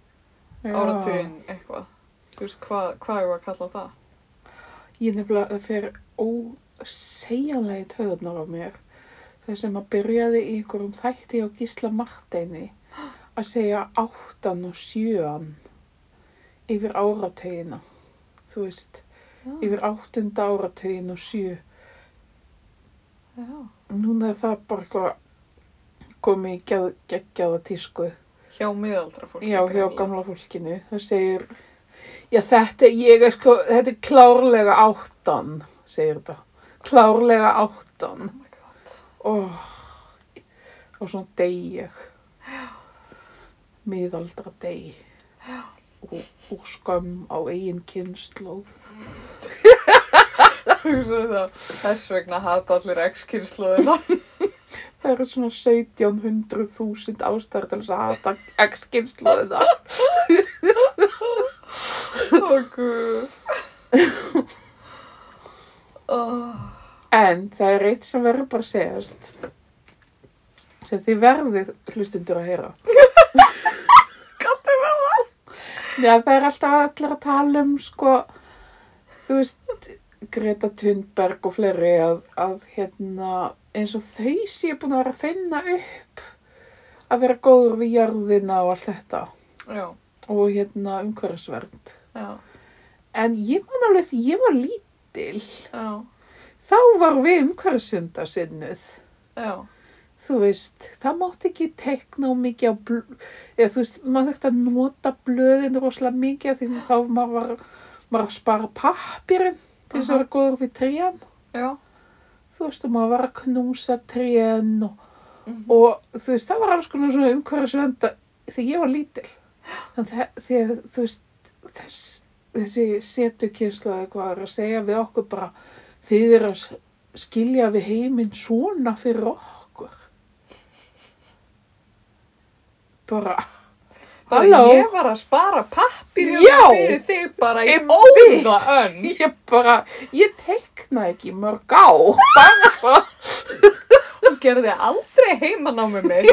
já. áratugin eitthvað. Þú veist, hvað, hvað er að kalla það? Ég nefnilega, það fer ósegjanlega í töðunar á mér. Það sem að byrjaði í einhverjum þætti á Gísla Marteini að segja áttan og sjöan yfir áratögina. Þú veist, yfir áttunda áratögin og sjö. Já. Núna er það bara eitthvað geð, geggjaða tísku. Hjá miðaldra fólki. Já, hjá gamla fólkinu. Það segir, já þetta, ég er sko, þetta er klárlega áttan, segir þetta. Klárlega áttan. Oh my god. Oh, og svona deg ég. Miðaldra deg. Og, og skömm á eigin kynnslóð. Hugsaðu það, þess vegna hata allir X-kynnslóðina. Það eru svona 1700.000 ástæður til þess að hata x-kynnslóðina. Ó, guð. Oh. En það er eitt sem verður bara að segjast sem þið verðið hlustundur að heyra. Gattu með það? Já, það er alltaf allir að tala um, sko, þú veist, Greta Thunberg og fleiri að, að hérna, eins og þau séu búin að vera að finna upp að vera góður við jörðina og allt þetta. Já, og hérna umhverfisvernd. En ég man alveg því ég var lítil, já, þá var við umhverfisunda sinnuð. já, þú veist, það mátti ekki tekna og mikið á blöð, eða þú veist, maður þurfti að nota blöðin rosalega mikið því þá maður var, maður að spara pappirinn til þess að vera góður við trén. já. Þú veist, og maður var að knúsa trén og, Mhm. og þú veist, það var alls konar svona umhverfisvenda þegar ég var lítil. Þannig þegar, þú veist, þess, þessi setukynnslu eða hvað er að segja við okkur bara, þið er að skilja við heiminn svona fyrir okkur. Bara Halló? ég var að spara pappir Já. fyrir þig bara í óða önn. ég bara, ég tekna ekki mörg á, bara svo. Hún gerði aldrei heimanámi mig.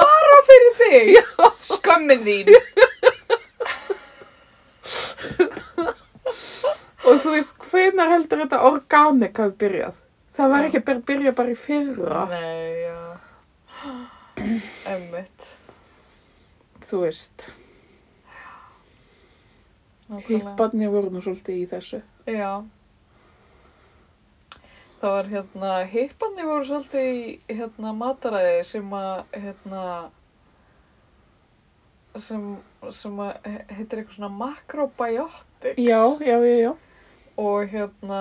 Bara fyrir þig. Skömmin þín. Og þú veist, hvenær heldur þetta organik hafi byrjað? Það var Já. ekki að byrja, bara í fyrra, Nei, já. Emmitt. Þú veist. Hipparnir voru nú svolítið í þessu. Já. Það var hérna, hipparnir voru svolítið í hérna mataræði sem að, hérna, sem, sem að he- heitir eitthvað svona macrobiotics. Já, já, já, já. Og hérna,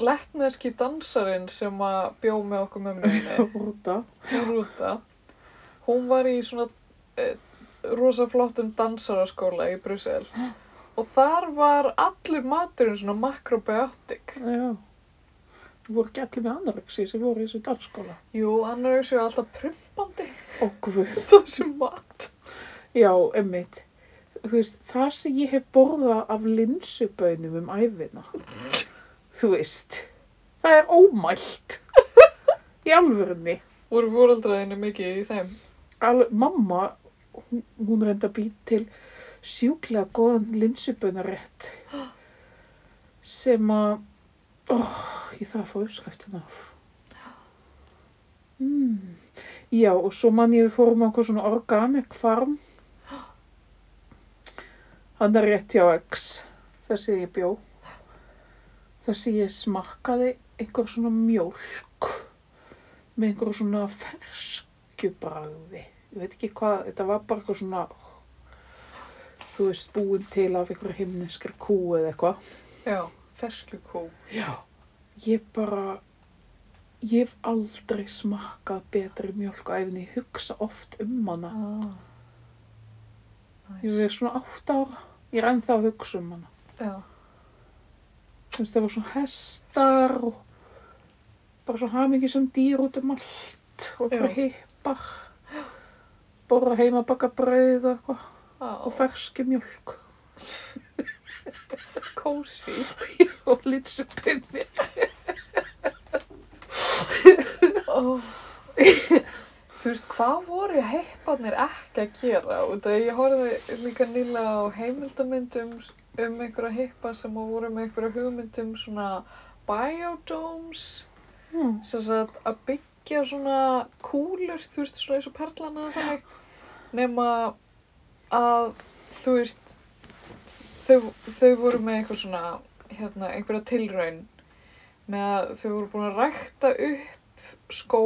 lettneski dansarinn sem að bjó með okkur með minni, Rúta. Rúta, hún var í svona e, rosa flottum dansaraskóla í Brussel. Og þar var allur maturinn svona macrobiotic. Já. Það voru ekki allir með anorexi sem voru í þessu dansskóla. Jú, hann er þessu alltaf prumpandi Ó, guð. þessum mat. Já, emmitt. Veist, það sem ég hef borðað af linsubönum um æfina. Þú veist, það er ómælt. Í alvörunni. Voru fóreldraðinu mikið í þeim? Al, mamma, hún, reynda að býta til sjúklega góðan linsubönarétt sem að, oh, ég þarf að fá uppskriftina af. Mm. Já, og svo mann ég við fórum á eitthvað svona organic farm. Hann er rétt hjá X, þessi ég bjó. Þessi ég smakkaði einhver svona mjólk með einhver svona ferskjubragði. Ég veit ekki hvað, þetta var bara eitthvað svona, þú veist, búin til af einhver himneskri kú eða eitthvað. Já, ferslu kú. Já. Ég bara, ég hef aldrei smakkað betri á æfinni. Ég hugsa oft um hana. Ah. Ég Nice. verið svona átt ára. Ég er ennþá að hugsa um hana. Já, Þú veist, það var svona hestar og bara svona hamingi sem dýr út um allt og bara hippar. Borða heima baka brauð og eitthvað ah, og ferski mjölk kósi. og litsupinni. Oh. Þú veist, hvað voru heiparnir ekki að gera? Það ég horfði líka nýlega á heimildamyndum um einhverja heipa sem voru með einhverja hugmyndum svona biodomes Mm. sem sagt að byggja svona kúlur, þú veist, svona eins og perlana þannig, nema að, þú veist, þau, þau voru með eitthvað svona, hérna, einhverja tilraun með að þau voru búin að rækta upp skó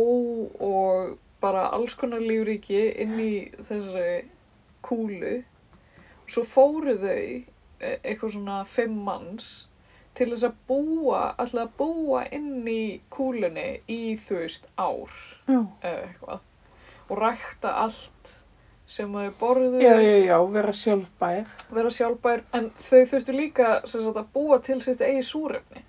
og bara alls konar lífríki inn í þessari kúlu. Svo fóru þau e- eitthvað svona fimm manns til þess að búa, alltaf að búa inn í kúlunni í, þú veist, ár Já. eða eitthvað og rækta allt sem þau borðu, já, já, já, vera sjálfbær. vera sjálfbær, en þau þurftu líka sagt, að búa til sitt eigi súrefni,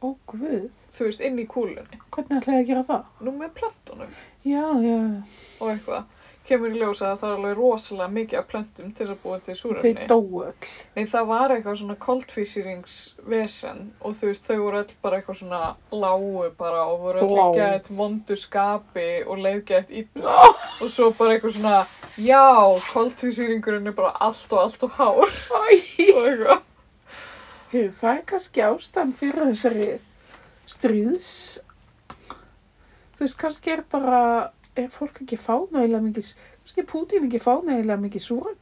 Ó, guð, þú veist, inn í kúlunni, hvernig ætlaði að gera það? nú með plöntunum Já, já, já. og eitthvað. Kemur í ljós að það er alveg rosalega mikið af plöntum til að búa til Þeir súrefni. dóu öll. Nei, það var eitthvað svona koltvísýringsvesen og þú veist, þau voru öll bara eitthvað svona lágu bara og voru öll í gett vondu skapi og leið gett illa og svo bara eitthvað svona, já, koltvísýringurinn er bara allt og allt og hár og eitthvað. Heyrðu, það er kannski ástand fyrir þessari stríðs. Þú veist, kannski er bara, er fólk ekki fánægilega mikið, kannski Pútín ekki fánægilega mikið súra.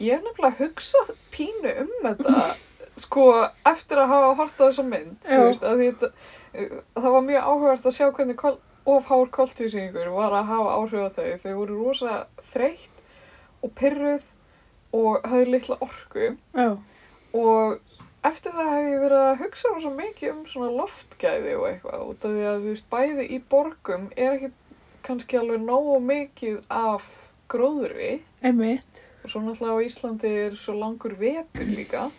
Ég hef nefnilega hugsað pínu um þetta, sko, eftir að hafa hort á þessa mynd, þú Já. veist, að því þetta, uh, það var mjög áhugavert að sjá hvernig kol, of hár koltvísýringur var að hafa áhrif á þau. Þau voru rosa þreytt og pyrruð og höfðu litla orku Já, og eftir það hef ég verið að hugsa rosa mikið um svona loftgæði og eitthvað, út af því að, þú veist, bæði í borgum er ekki kannski alveg nógu mikið af gróðri einmitt. og svo náttúrulega á Íslandi er svo langur vetur líka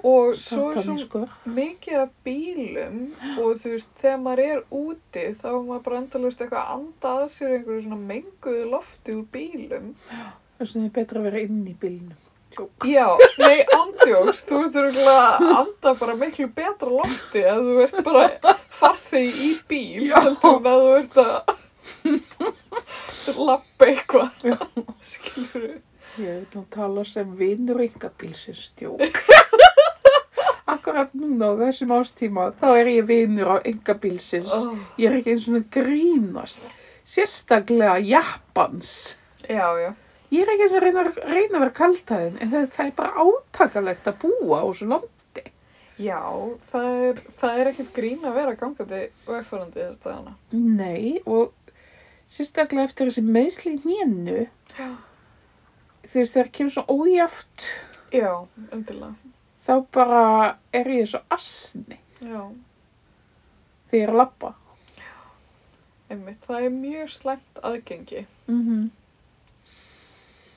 og svo er svo Satanískur. mikið af bílum og þú veist, þegar maður er úti þá er maður bara endalaust eitthvað að anda að sér einhverju svona menguðu lofti úr bílum Þess vegna er betra að vera inn í bílnum. Tjók. Já, nei, andjóks, þú ert örugglega að anda bara miklu betra lofti að þú ert bara farþegi í bíl heldur en að þú ert að lappa eitthvað, skilur Ég vil nú tala sem vinur yngabílsins tjók. Akkurat núna á þessum ástíma, þá er ég vinur á yngabílsins. oh. Ég er ekki eins og grínast. Sérstaklega Japans. Já, já. Ég er ekki og reyna, reyna að vera kaltæðin, en það, það er bara átakalegt að búa á þessu landi. Já, það er, það er ekkert grín að vera gangandi vegfærandi þess dagana. Nei, og sérstaklega eftir þessi meðsli veist, þegar kemur svo ójáft, Já, undirlega. þá bara er ég svo asni Já, þegar ég er að labba. einmitt. Það er mjög slæmt aðgengi. Mm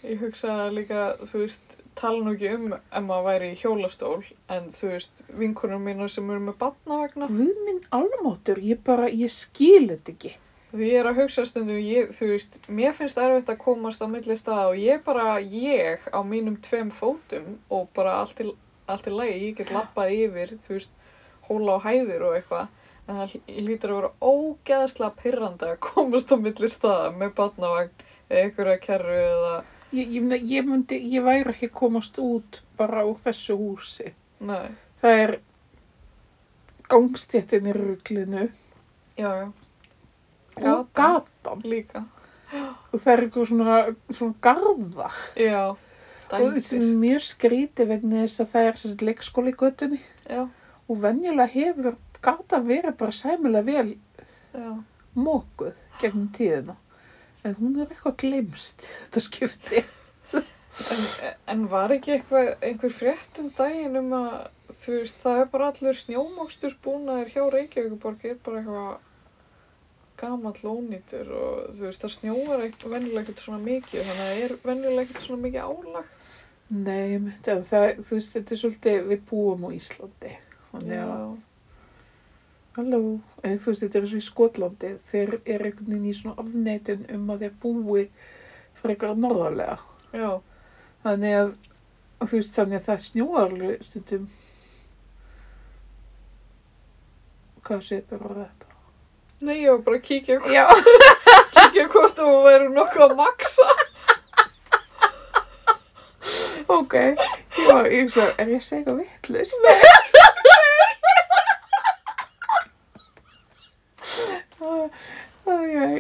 Ég hugsa líka, þú veist, tala nú ekki um ef maður væri í hjólastól, en þú veist, vinkunum mínar sem eru með batnavegna, Guð minn almáttur, ég bara, ég skil þetta ekki. því ég er að hugsa stundum, ég, þú veist, mér finnst erfitt að komast á milli staða og ég bara, ég á mínum tveim fótum og bara allt í, allt í lagi, ég get lappað yfir, þú veist, hóla á hæðir og eitthvað, en það lítur að vera ógeðslega pyrrandi að komast á milli staða með batnavagn eða einhverja kerru eða, Ég, ég, ég, myndi, ég væri ekki komast út bara úr þessu húsi. nei, Það er gangstéttin í ruglinu já, já, og Gatan. gatan. líka, Og það er eitthvað svona, svona garðar. já, Og þetta er mjög skrítið vegna þess að það er sérst leikskóli í göttunni. já, Og venjulega hefur gatan verið bara sæmilega vel já, mókuð gegnum tíðina. En hún er eitthvað glemst þetta skipti. En, en var ekki eitthvað, einhver frétt um daginn um að, þú veist, það er bara allur snjómókstusbúnaðir hjá Reykjavíkuborg er bara eitthvað gamall ónýtur og þú veist, það snjóar venjulega ekkert svona mikið, þannig að það er venjulega ekkert svona mikið álag. Nei, það, þú veist, þetta er svolítið, við búum á Íslandi. Þannig að, halló, en þú veist, þetta er eins og í Skotlandi, þeir eru einhvern veginn í svona afneitun um að þeir búi frekar norðarlega. já, Þannig að, þú veist, þannig að það snjóar alveg stundum, hvað sé bara þetta? nei, ég var bara að kíkja, Já. kíkja hvort þú væri nokkuð að maksa. Ok, já, ég svo, er ég að segja eitthvað vittlust? Nei.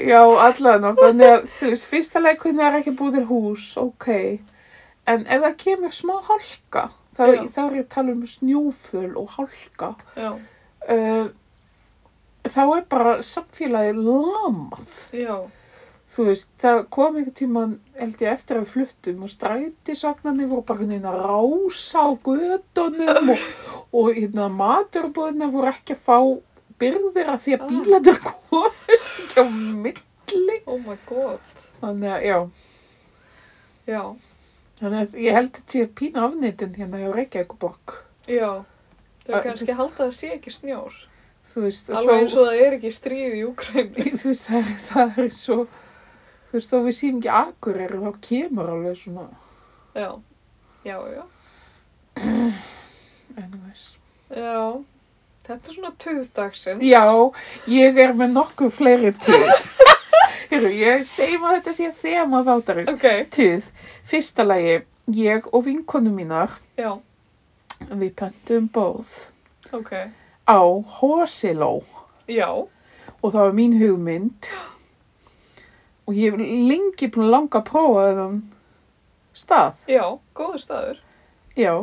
já, allan og þannig að, þú veist, fyrsta leikunni er ekki búið til hús, ok. En ef það kemur smá hálka, þá, er ég að tala um snjóföl og hálka, uh, þá er bara samfélagið lamað. já, Þú veist, það kom einhvern tíman, held ég, eftir að við fluttum og strætisagnarnir voru bara að rása á gödunum og, og hérna, maturbúðina voru ekki að fá byrðir að því að Ah. bílarnir komist ekki á milli. oh my god, Þannig að, já, já, þannig að ég held að sé pína afnýtun hérna hjá Reykjavíkuborg. já. Þau kannski halda að það sé ekki snjór. Þú veist, Alveg eins og það er ekki stríð í Úkræni. þú veist, það er, það er svo, þú veist, þó við séum ekki akureyri, þá kemur alveg svona, Já, já, já. anyways. Já, þetta er svona tuðdagsins. Já, ég er með nokkuð fleiri tuð. Hérru, ég segjum að þetta sé þema þáttarins. Ok, Tuð, fyrsta lagi, ég og vinkonu mínar, já, við pöntum borð ok. á Hosiló Já, og það var mín hugmynd og ég hef lengi búin að langa að prófa þennan stað. já, góður staður. Já,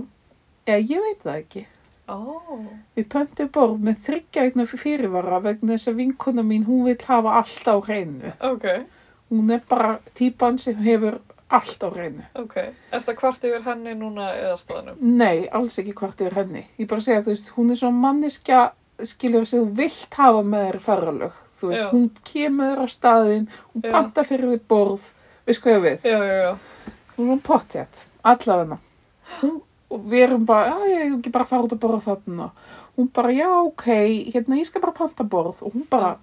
eða ég veit það ekki. Ó, Við pöntum borð með þryggja veikna fyrirvara vegna þess að vinkona mín, hún vil hafa allt á hreinu. ok, Hún er bara típan sem hefur allt á hreinu. ok. Er þetta hvart yfir henni núna eða staðnum? Nei, alls ekki hvort yfir henni. Ég bara segja, þú veist, hún er svona manniska, skilur sem þú vilt hafa með þér ferralög. Þú veist, Já. hún kemur á staðinn, hún Já. panta fyrir því borð, veist hvað ég við? Já, já, já. Hún er svona pottjætt, allavegna. Hún, og við erum bara, já, ég hef ekki bara að fara út að borða þarna. Hún bara, já, ok, hérna, ég skal bara panta borð. Og hún bara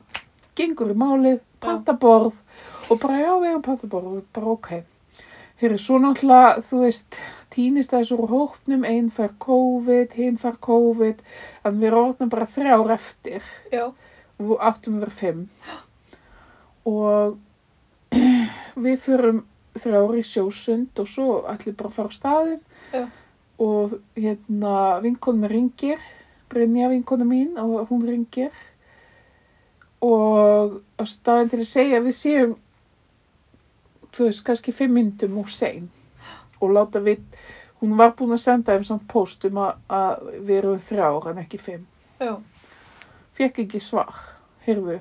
gengur í málið, panta borð og bara, já, við erum panta borð. Og bara, ok. Þeir svo náttúrulega, þú veist, týnist þessu úr hópnum, einn fær COVID, hinn fær COVID, en við erum bara þrjár eftir Já, og við áttum að vera fimm og við fyrum þrjár í sjósund og svo við bara að fara á staðinn Já. Og hérna vinkonu mér ringir Brynja vinkonu mín og hún ringir og á staðinn til að segja við séum þú veist, kannski fimm myndum og sein og láta við hún var búin að senda þeim samt post um að, við erum þrjár en ekki fimm. Já. Fekk ekki svar. Heyrðu,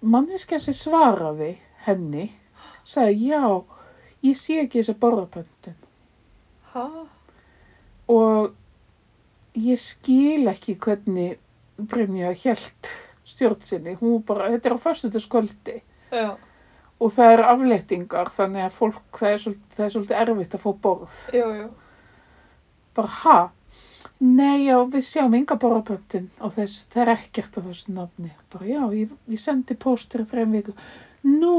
manneskja sem svaraði henni sagði já, ég sé ekki þessa borðapöntun Hæ? og ég skil ekki hvernig Brynja hjælt stjórn sinni. Hún bara, þetta er á föstudagskvöldi. Já. og það eru afléttingar þannig að fólk, það er svolítið, það er svolítið erfitt að fá borð. Já, já. Bara, ha? Nei, já, við sjáum enga borðapöntin og þess, það er ekkert á þessu nafni. Bara, já, ég, ég sendi póstur í þreim viku. Nú,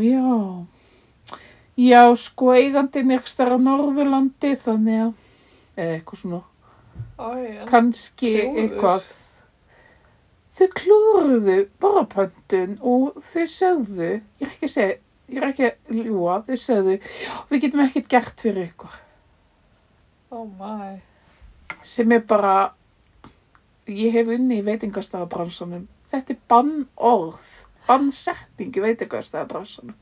já. Já, sko, eigandinn er ekki starf á Norðurlandi, þannig að, eða eitthvað svona, Æ, kannski klúður. eitthvað. Þau klúruðu borðapöntun og þau sögðu, ég er ekki að segja, ég er ekki að ljúa, þau sögðu, við getum ekkert gert fyrir ykkur. Oh my. sem er bara ég hef unni í veitingastæðabransanum þetta er bannorð bannsetning í veitingastæðabransanum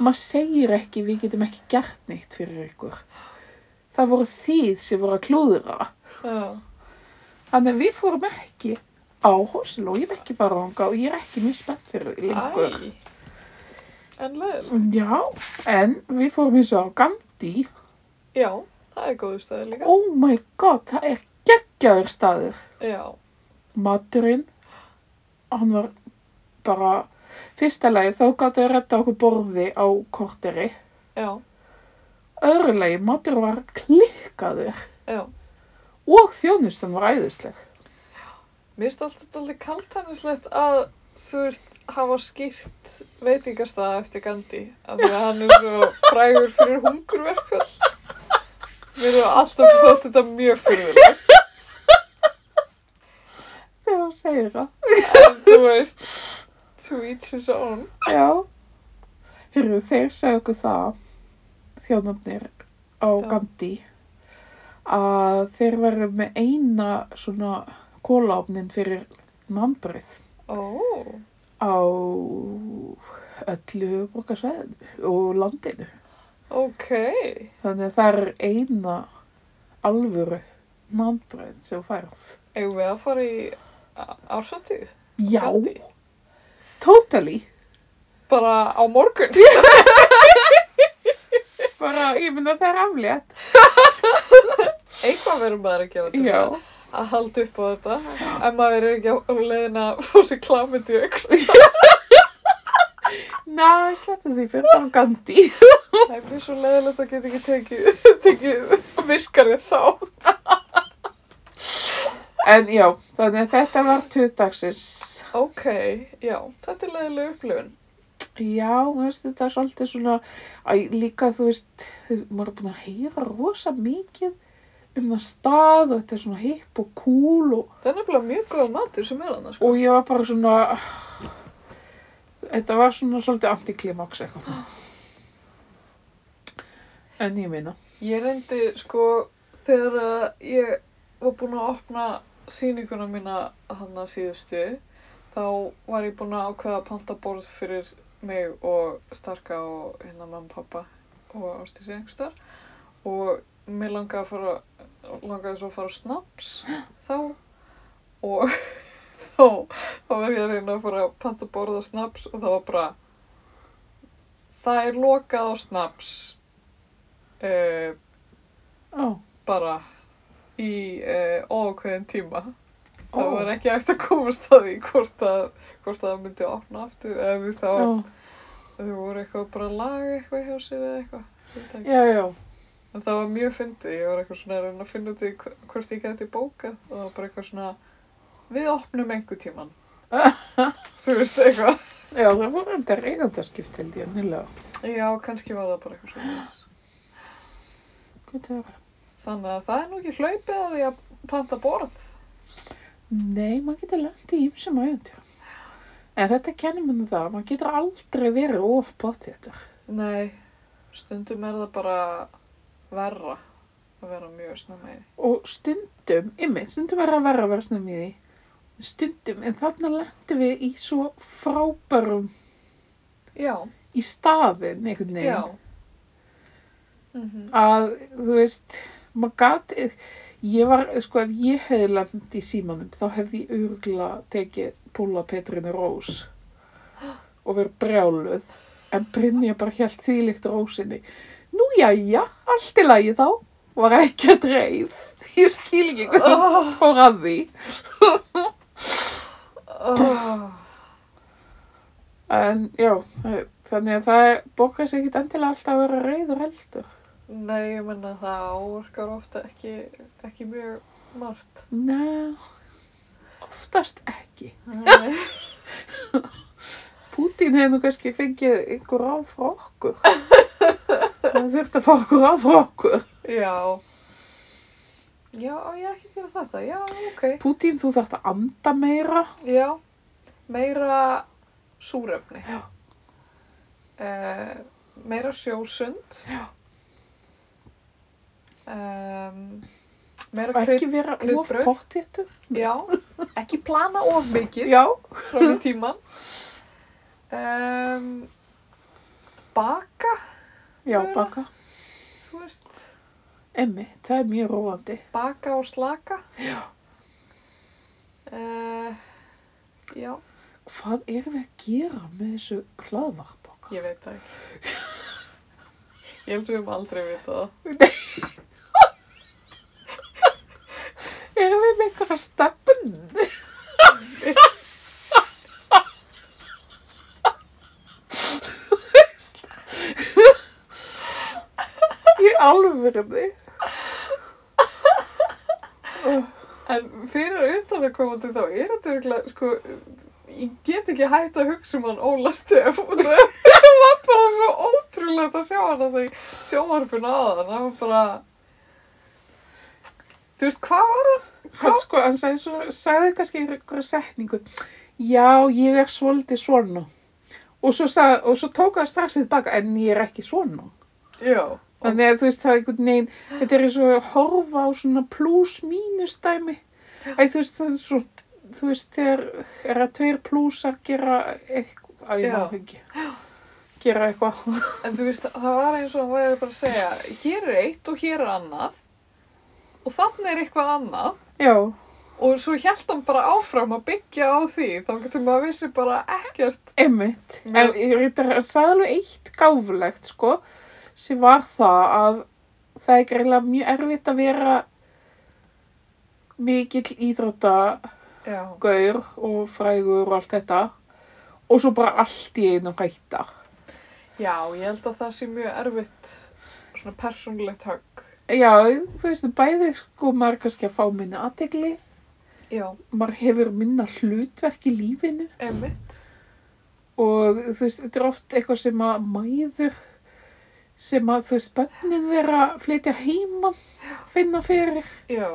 maður segir ekki við getum ekki gert neitt fyrir ykkur það voru þið sem voru að klúðra þannig að við fórum ekki á Hoslo, ég hef ekki fara ánga og ég er ekki mjög spennt fyrir lengur Æ. En leiðilegt. já, en við fórum eins og á Gandhi Já, það er góðu stæði líka. oh my god, það er geggjaður staður Já. maturinn hann var bara fyrsta lagi þá gáttu að redda okkur borði á korteri Já. öðru lagi matur var klikkaður Já. og þjónustan var æðisleg Mér finnst alltaf alveg kaltænislegt að þú veist hafa skýrt veitingastæða eftir Gandhi af því að hann er svo frægur fyrir hungurverkfjöld. Mér hefur alltaf þótt þetta mjög fyrirlega. þegar hún segir það En þú veist, to each his own. já Hyrru, þeir segja okkur það þjónarnir á Já. Gandhi að þeir veru með eina svona kólaofnin fyrir nannbröð Ó, á öllu borgarsvæðinu og landinu. ok. Þannig að það er eina alvöru nannbröð sem færð. Eigum við að fara í ársatið? Já, Gandhi? Totally. Bara á morgun? Bara, ég myndi að það er aflétt. Eitthvað verður maður að gera til Já. að halda upp á þetta. Ef maður er ekki á leiðin að fá sér í aukst. Ná, ég sleppi því fyrir það Gandhi. Það er mjög svo leiðilegt að geta ekki tekið, tekið virkari þátt. En já, þannig að þetta var tuðdagsins. Ok, já, þetta er leiðileg upplifun. Já, veist, þetta er svolítið svona, að líka, þú veist, maður er búin að heyra rosa mikið um það stað og þetta er svona hipp og cool og, Það er nefnilega mjög góð matur sem er annars, sko. og ég var bara svona, þetta var svona svolítið antiklimaks eitthvað. svona. En ég meina, Ég reyndi, sko, þegar ég var búin að opna sýninguna mína hann að síðustu, þá var ég búin að ákveða að panta borð fyrir mig og Starka og hérna mamma, pappa og Ástísi einhverstar og mér langaði að fara, langaði svo að fara snaps þá. Og þá, þá var ég að reyna að fara að panta borð á snaps og það var bara það er lokað á snaps uh, ó, bara í uh, óákveðin tíma. Það Ó. var ekki hægt að komast að því hvort að, hvort að það myndi opna aftur eða þú veist það var, þau voru eitthvað bara að laga eitthvað hjá sér eða eitthvað. já, já, En það var mjög fyndið, ég var eitthvað svona að reyna að finna út í hv- hvort ég geti bókað og það var bara eitthvað svona, við opnum einhver tíman. þú veist eitthvað. já, það var enda reigandarskipt held ég, nýlega. Já, kannski var það bara eitthvað svona. Hvað það var? Þannig að það er nú ekki hlaupið að því að panta borð. Nei, maður getur lendið í ymsum æventur. En þetta kennir mann það, maður getur aldrei verið of pottétur. Nei, stundum er það bara verra að vera mjög snemma í því. Og stundum, ymmið, stundum er að vera að vera snum í því. Stundum, en þarna lendum við í svo frábærum Já, í staðin einhvern veginn. já, Mhm. að, þú veist, maður gat, ég var, sko, ef ég hefði land í símanum, þá hefði ég örgla tekið Púla Petrinu Rós og verið brjáluð, en Brynja bara helt þvílíkt rósinni. Nú, jæja, allt í lagi þá, var ekki að dreif. Ég skil ekki hvað Oh, fór að því. oh. En, já, þannig að það bókar sér ekki endilega alltaf að vera reyður heldur. Nei, ég menna það áorkar ofta ekki, ekki mjög margt. Nei, oftast ekki. Nei. Pútín hefur nú kannski fengið einhver ráð frá okkur. Það þurfti að fá okkur ráð frá okkur. Já. Já, ég ekki að gera þetta? Já, ok. Pútín, þú þarft að anda meira. Já, meira súrefni. Já. Uh, meira sjósund. Já. Um, meira Og ekki vera of pottéttur. Já, ekki plana of mikið Já. fram í tíman. Um, baka, Já, Meira. baka. þú veist, Emmi, það er mjög róandi. baka og slaka. Já. Uh, já, Hvað erum við að gera með þessu hlaðvarp okkar? ég veit það ekki. Ég held við höfum aldrei vitað það. Einhverja stefn? Í alvörði. En fyrir utan að koma til þá er þetta virkilega, sko, ég get ekki hægt að hugsa um hann Óla Stef og það þetta var bara svo ótrúlegt að sjá hann að það sjómarfinu á þann, það var bara, þú veist, hvað var hann? Hann sko, hann sagði, svo, sagði kannski einhverja setningu. Já, ég er svolítið svona. Og svo, sagði, og svo tók hann strax tilbaka, en ég er ekki svona. Já, Þannig að þú veist, það er einhvern veginn, þetta er eins og að horfa á svona. Æ, þú veist, það er svo, þú veist, þegar er að tveir plusar gera eitthvað, að ég má ekki, gera eitthvað. en þú veist, það var eins og hann væri bara að segja, hér er eitt og hér er annað og þannig er eitthvað annað Já, og svo hélt hann bara áfram að byggja á því, þá getur maður vissi bara ekkert. einmitt. Já. En hann sagði alveg eitt gáfulegt, sko, sem var það að það er greiðlega mjög erfitt að vera mikill íþróttagaur og frægur og allt þetta og svo bara allt í einu hætta. Já, ég held að það sé mjög erfitt svona persónulegt högg. Já, þú veist, bæði sko maður kannski að fá minna aðtegli, Já, maður hefur minna hlutverk í lífinu. Einmitt. og þú veist, þetta er oft eitthvað sem að mæður, sem að þú veist, bönnin þeirra flytja heima, finna fyrir, Já,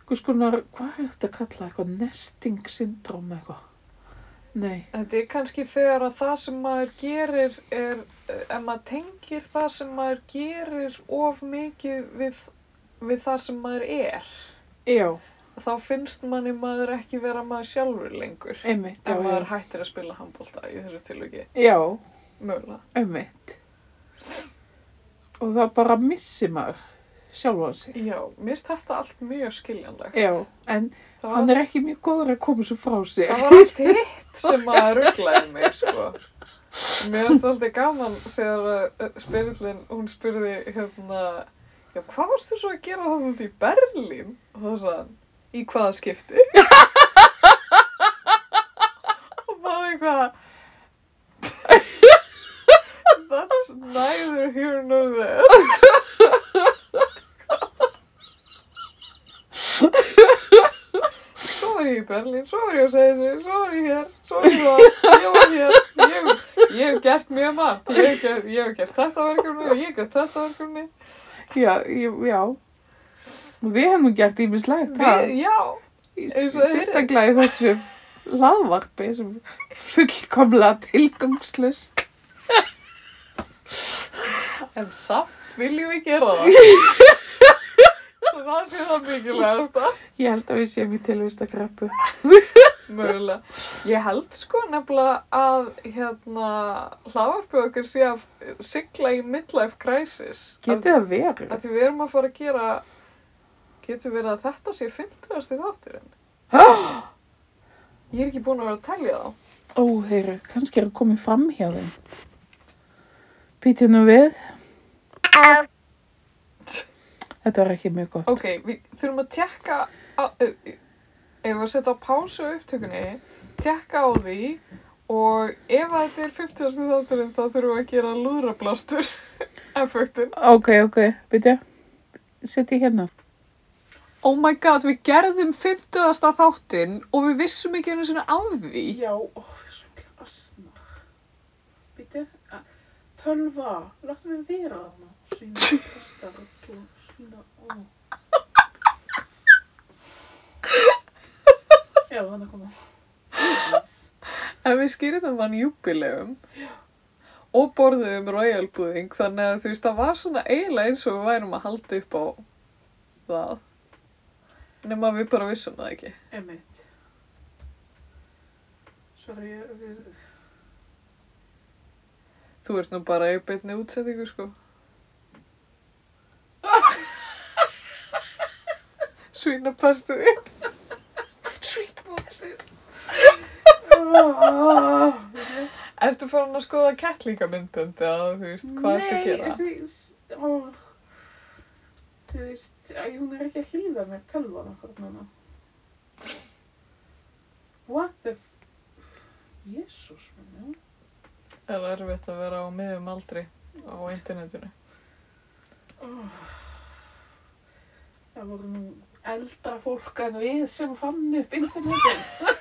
eitthvað skonar, hvað er þetta að kalla, eitthvað nesting syndrom eitthvað? Nei, þetta er kannski þegar að það sem maður gerir er, ef maður tengir það sem maður gerir of mikið við, við það sem maður er, já, þá finnst manni maður ekki vera maður sjálfur lengur. einmitt, já, Ef maður já, hættir að spila handbólta í þessu tilviki, já, mögulega. einmitt. Og það bara missi maður sjálfan sig. Já, mér finnst þetta allt mjög skiljanlegt. Já, en Það hann er ekki mjög góður að koma svo frá sér. Það var allt hitt sem að rugglaði mig, sko. Mér finnst alltaf gaman þegar uh, spyrillin, hún spurði hérna, já, hvað varstu svo að gera þannig út í Berlín? Og það sagði hann, í hvaða skipti? Og bara eitthvað, that's neither here nor there. Svo var ég í Berlín, svo var ég segja þessu, svo var ég hér, svo var ég það, ég var hér, ég, ég hef gert mjög margt, ég hef gert, ég hef gert þetta verkefni og ég hef gert þetta verkefni. Já, ég, já. Við hefum gert ímislegt, það. Já, eins og þeir- Sérstaklega í þessu laðvarpi sem fullkomlega tilgangslust. en samt viljum við gera það. Það sé það mikilvægasta. Ég held að við séum í tilvist að greppu. Mögulega. Ég held sko nefnilega að hérna hlaðvarpið okkar sé að sigla í midlife crisis. Getið það verið? Að því við erum að fara að gera, getur verið að þetta sé 50. þátturinn. Ég er ekki búin að vera að telja þá. Ó, heyru, kannski er að komið fram hjá þeim. Býtið nú við. Þetta var ekki mjög gott. Ok, við þurfum að tjekka, ef við setja á pásu á upptökunni, tjekka á því og ef að þetta er 50. þátturinn þá þurfum við að gera lúðrablástur effektin. Ok, ok, býtið. Setji hérna. Oh my god, við gerðum 50. þáttinn og við vissum ekki einu sinni af því. Já, ó, svo asnar. Býtið, tölva, láttu mig vera þarna. Svína, kastar, svína, ó. Já, hann að koma. En við skýrðum hann júbilegum og borðum royal pudding þannig að þú veist það var svona eiginlega eins og við værum að halda upp á það. Nefn við bara vissum það ekki. Emmett. Sorry, ég... Þú ert nú bara í beinni útsendingu sko. Svínapastuð þitt. Svínapastuð. Ah, Ertu farin að skoða kettlíka myndbönd eða þú veist hvað að gera? Nei, þú veist, þú veist, hún er ekki að hlýða mér tölvan okkur núna. What the f... Jésús, menn, Það er erfitt að vera á miðjum aldri á internetinu. oh. Það voru nú eldra fólk en við sem fann upp internetið.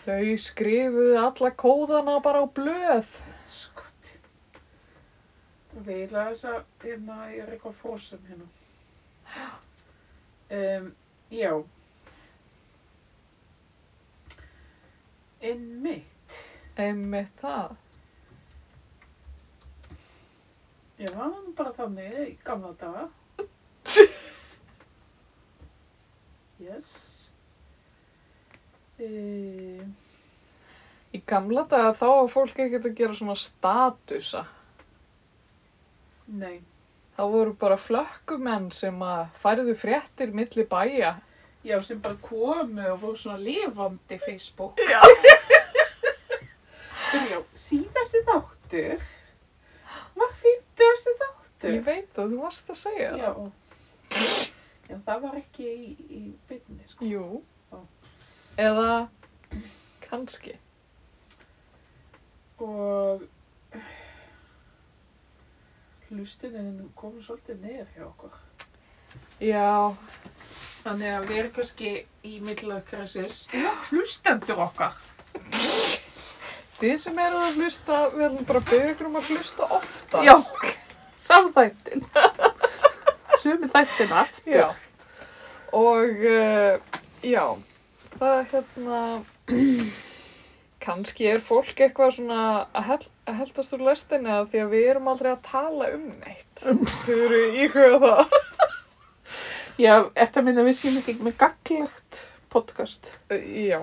Þau skrifuðu alla kóðana bara á blöð. Skoti. Við ætla þess að, hérna, ég er eitthvað fórsum hérna. Um, já. Einmitt. Einmitt það. Ég var bara þannig í gamla daga. Yes. Uh, Í gamla daga þá var fólk ekkert að gera svona statusa. nei. Það voru bara flökkumenn sem að færðu fréttir milli bæja. Já, sem bara komu og voru svona lifandi Facebook. Já. Já, síðasti þáttur var fymtugasti þáttur. Ég veit að þú varst að segja það. Já. Já, það var ekki í, í byrni, sko. Jú. Já. Eða kannski. Og hlustunin komið svolítið niður hjá okkur. Já, Þannig að við erum kannski í millakræsis. Hlustendur okkar. þið sem eru að hlusta, við ætlum bara að byggja um að hlusta ofta. Já, samþættin. Sumi þættin aftur. Já. Og uh, já, það er hérna, kannski er fólk eitthvað svona að, hel, að heldast úr lestinni af því að við erum aldrei að tala um neitt. Þau eru íhuga það. Já, þetta minna við séum ekki með gaglegt podcast. Uh, já,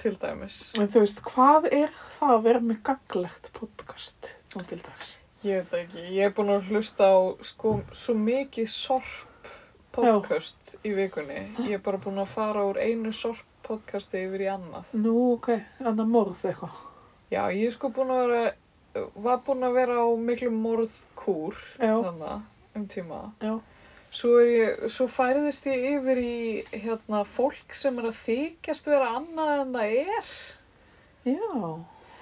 til dæmis. En þú veist, hvað er það að vera með gaglegt podcast nú til dags? Ég veit ekki, ég er búin að hlusta á sko svo mikið sorp podcast í vikunni. Ég er bara búin að fara úr einu sorp podcasti yfir í annað. Nú, ok, annar morð eitthvað. Já, ég er sko búin að vera, var búin að vera á miklu morðkúr Já. þannig um tíma. Já. Svo, ég, svo færðist ég yfir í hérna, fólk sem er að þykjast vera annað en það er. Já.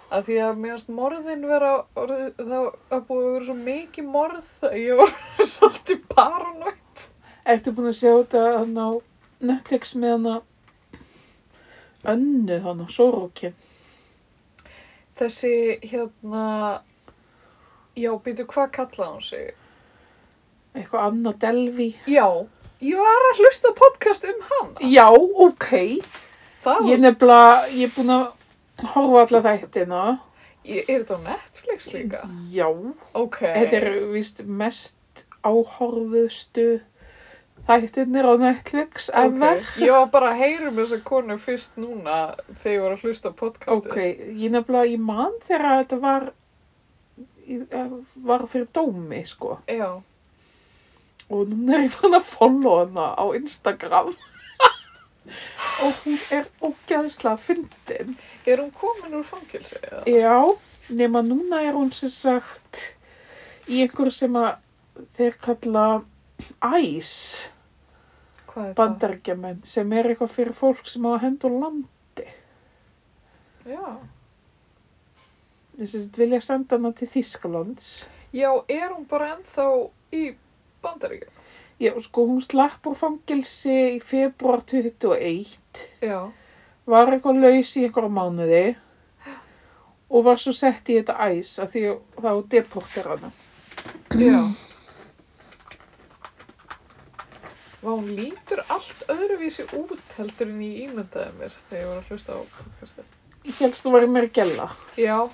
Af því að finnst morðin vera, orðið, það búið að vera svo mikið morð að ég var svolítið paranoid. Ertu búin að sjá þetta hann á Netflix með hann að önnu hann á Sorokin? Þessi hérna, já, býtu, hvað kallaði hún sig? Eitthvað Anna Delvi? Já, ég var að hlusta podcast um hana. Já, ok. Það Ég nefnilega, ég er búin að horfa alla þættina. Ég, er þetta á Netflix líka? Já. Ok. Þetta er vist mest áhorfustu þættirnir á Netflix ever. Ok, Ég var bara að heyra um þessa konu fyrst núna þegar ég var að hlusta á podcastið. Ok, ég nefnilega, ég man þegar þetta var, í- var fyrir dómi, sko. Já, Og núna er ég fann að follow hana á Instagram. Og hún er ógæðislega fyndin. er hún komin úr fangilsi? Já, nema núna er hún sem sagt í einhverju sem að þeir kalla það? bandarækjamenn sem er eitthvað fyrir fólk sem á að hendur landi. Já. Þess að vilja senda hana til Þískalands. Já, er hún bara ennþá í bandaríkjum? Já, sko, hún slapp úr fangilsi í februar 21, Já. var eitthvað laus í einhverja mánuði og var svo sett í þetta æs að því að þá deportir hana. Já. Vá, hún lítur allt öðruvísi út heldur en ég ímyndaði mér þegar ég var að hlusta á podcastið. Ég helst þú væri meira gæla. Já,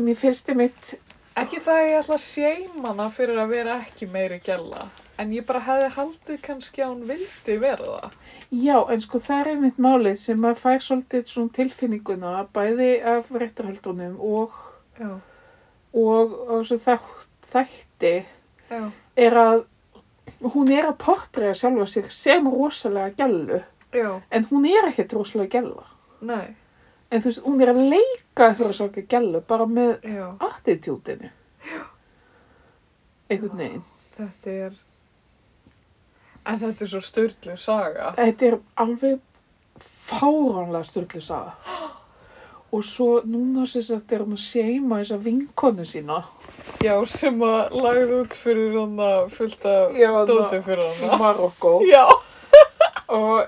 Mér finnst þið mitt, ekki það að ég ætla að seima hana fyrir að vera ekki meiri gælla, en ég bara hefði haldið kannski að hún vildi vera það. já, en sko það er einmitt málið sem maður fær svolítið svona tilfinninguna bæði af réttarhaldunum og, Já, og, og þátt, þætti já, er að hún er að portræða sjálfa sig sem rosalega gælu já, en hún er ekkert rosalega gæla. nei, En þú veist, hún er að leika fyrir að svaka gælu bara með já, attitútinu. Einhvern veginn. þetta er, en þetta er svo styrlu saga. Þetta er alveg fáránlega styrlu saga. Og svo núna sem sagt er hún að seima þessa vinkonu sína. Já, sem að lagði út fyrir hana fullt af Já, þarna dóti fyrir hana. Marokko. Já, Og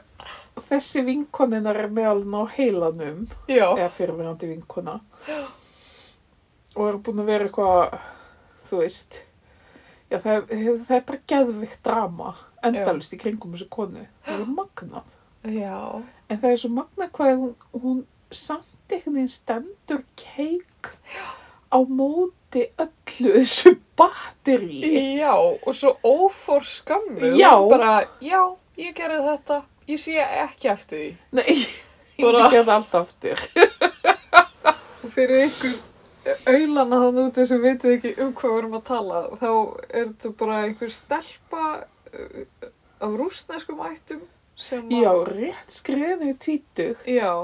þessi vinkoninnar er með alveg á heilanum. já, Eða fyrirverandi vinkona. Og er búin að vera eitthvað, þú veist. Já, það er, það er bara geðvikt drama. Endalist í kringum þessu konu. Það er magnað. já, En það er svo magnað hvað hún, hún samt einhvern veginn stendur keik á móti öllu þessu batteri. já, og svo ófor skammu. Já. Bara, já, ég gerði þetta, ég sé ekki eftir því. Nei, ég myndi gera það allt aftur. Og fyrir ykkur auðlana þannig úti sem vitið ekki um hvað við erum að tala, þá er þetta bara einhver stelpa uh, af rústneskum ættum sem að... Já, rétt skriðinu tvítugt. Já,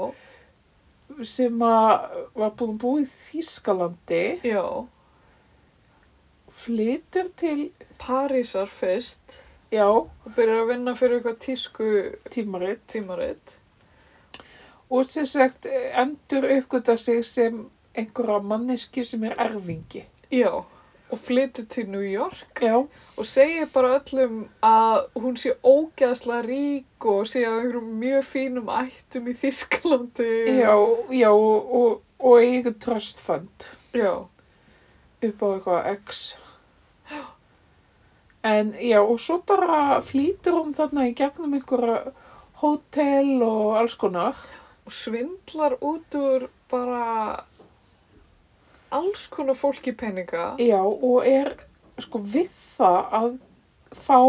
sem að var búin að búa í Þýskalandi, já, flytur til, Parísar fyrst já, og byrjar að vinna fyrir eitthvað tísku tímaritt tímaritt. og sem sagt endur uppgöta sig sem einhverja manneski sem er erfingi. Já, og flytur til New York Já, og segir bara öllum að hún sé ógeðslega rík og sé á einhverjum mjög fínum ættum í Þísklandi. já, já og, og, og eigin. Já, upp á eitthvað X en já og svo bara flýtur hún þarna í gegnum einhverja hótel og alls konar og svindlar út úr bara alls konar fólki peninga. já og er sko við það að fá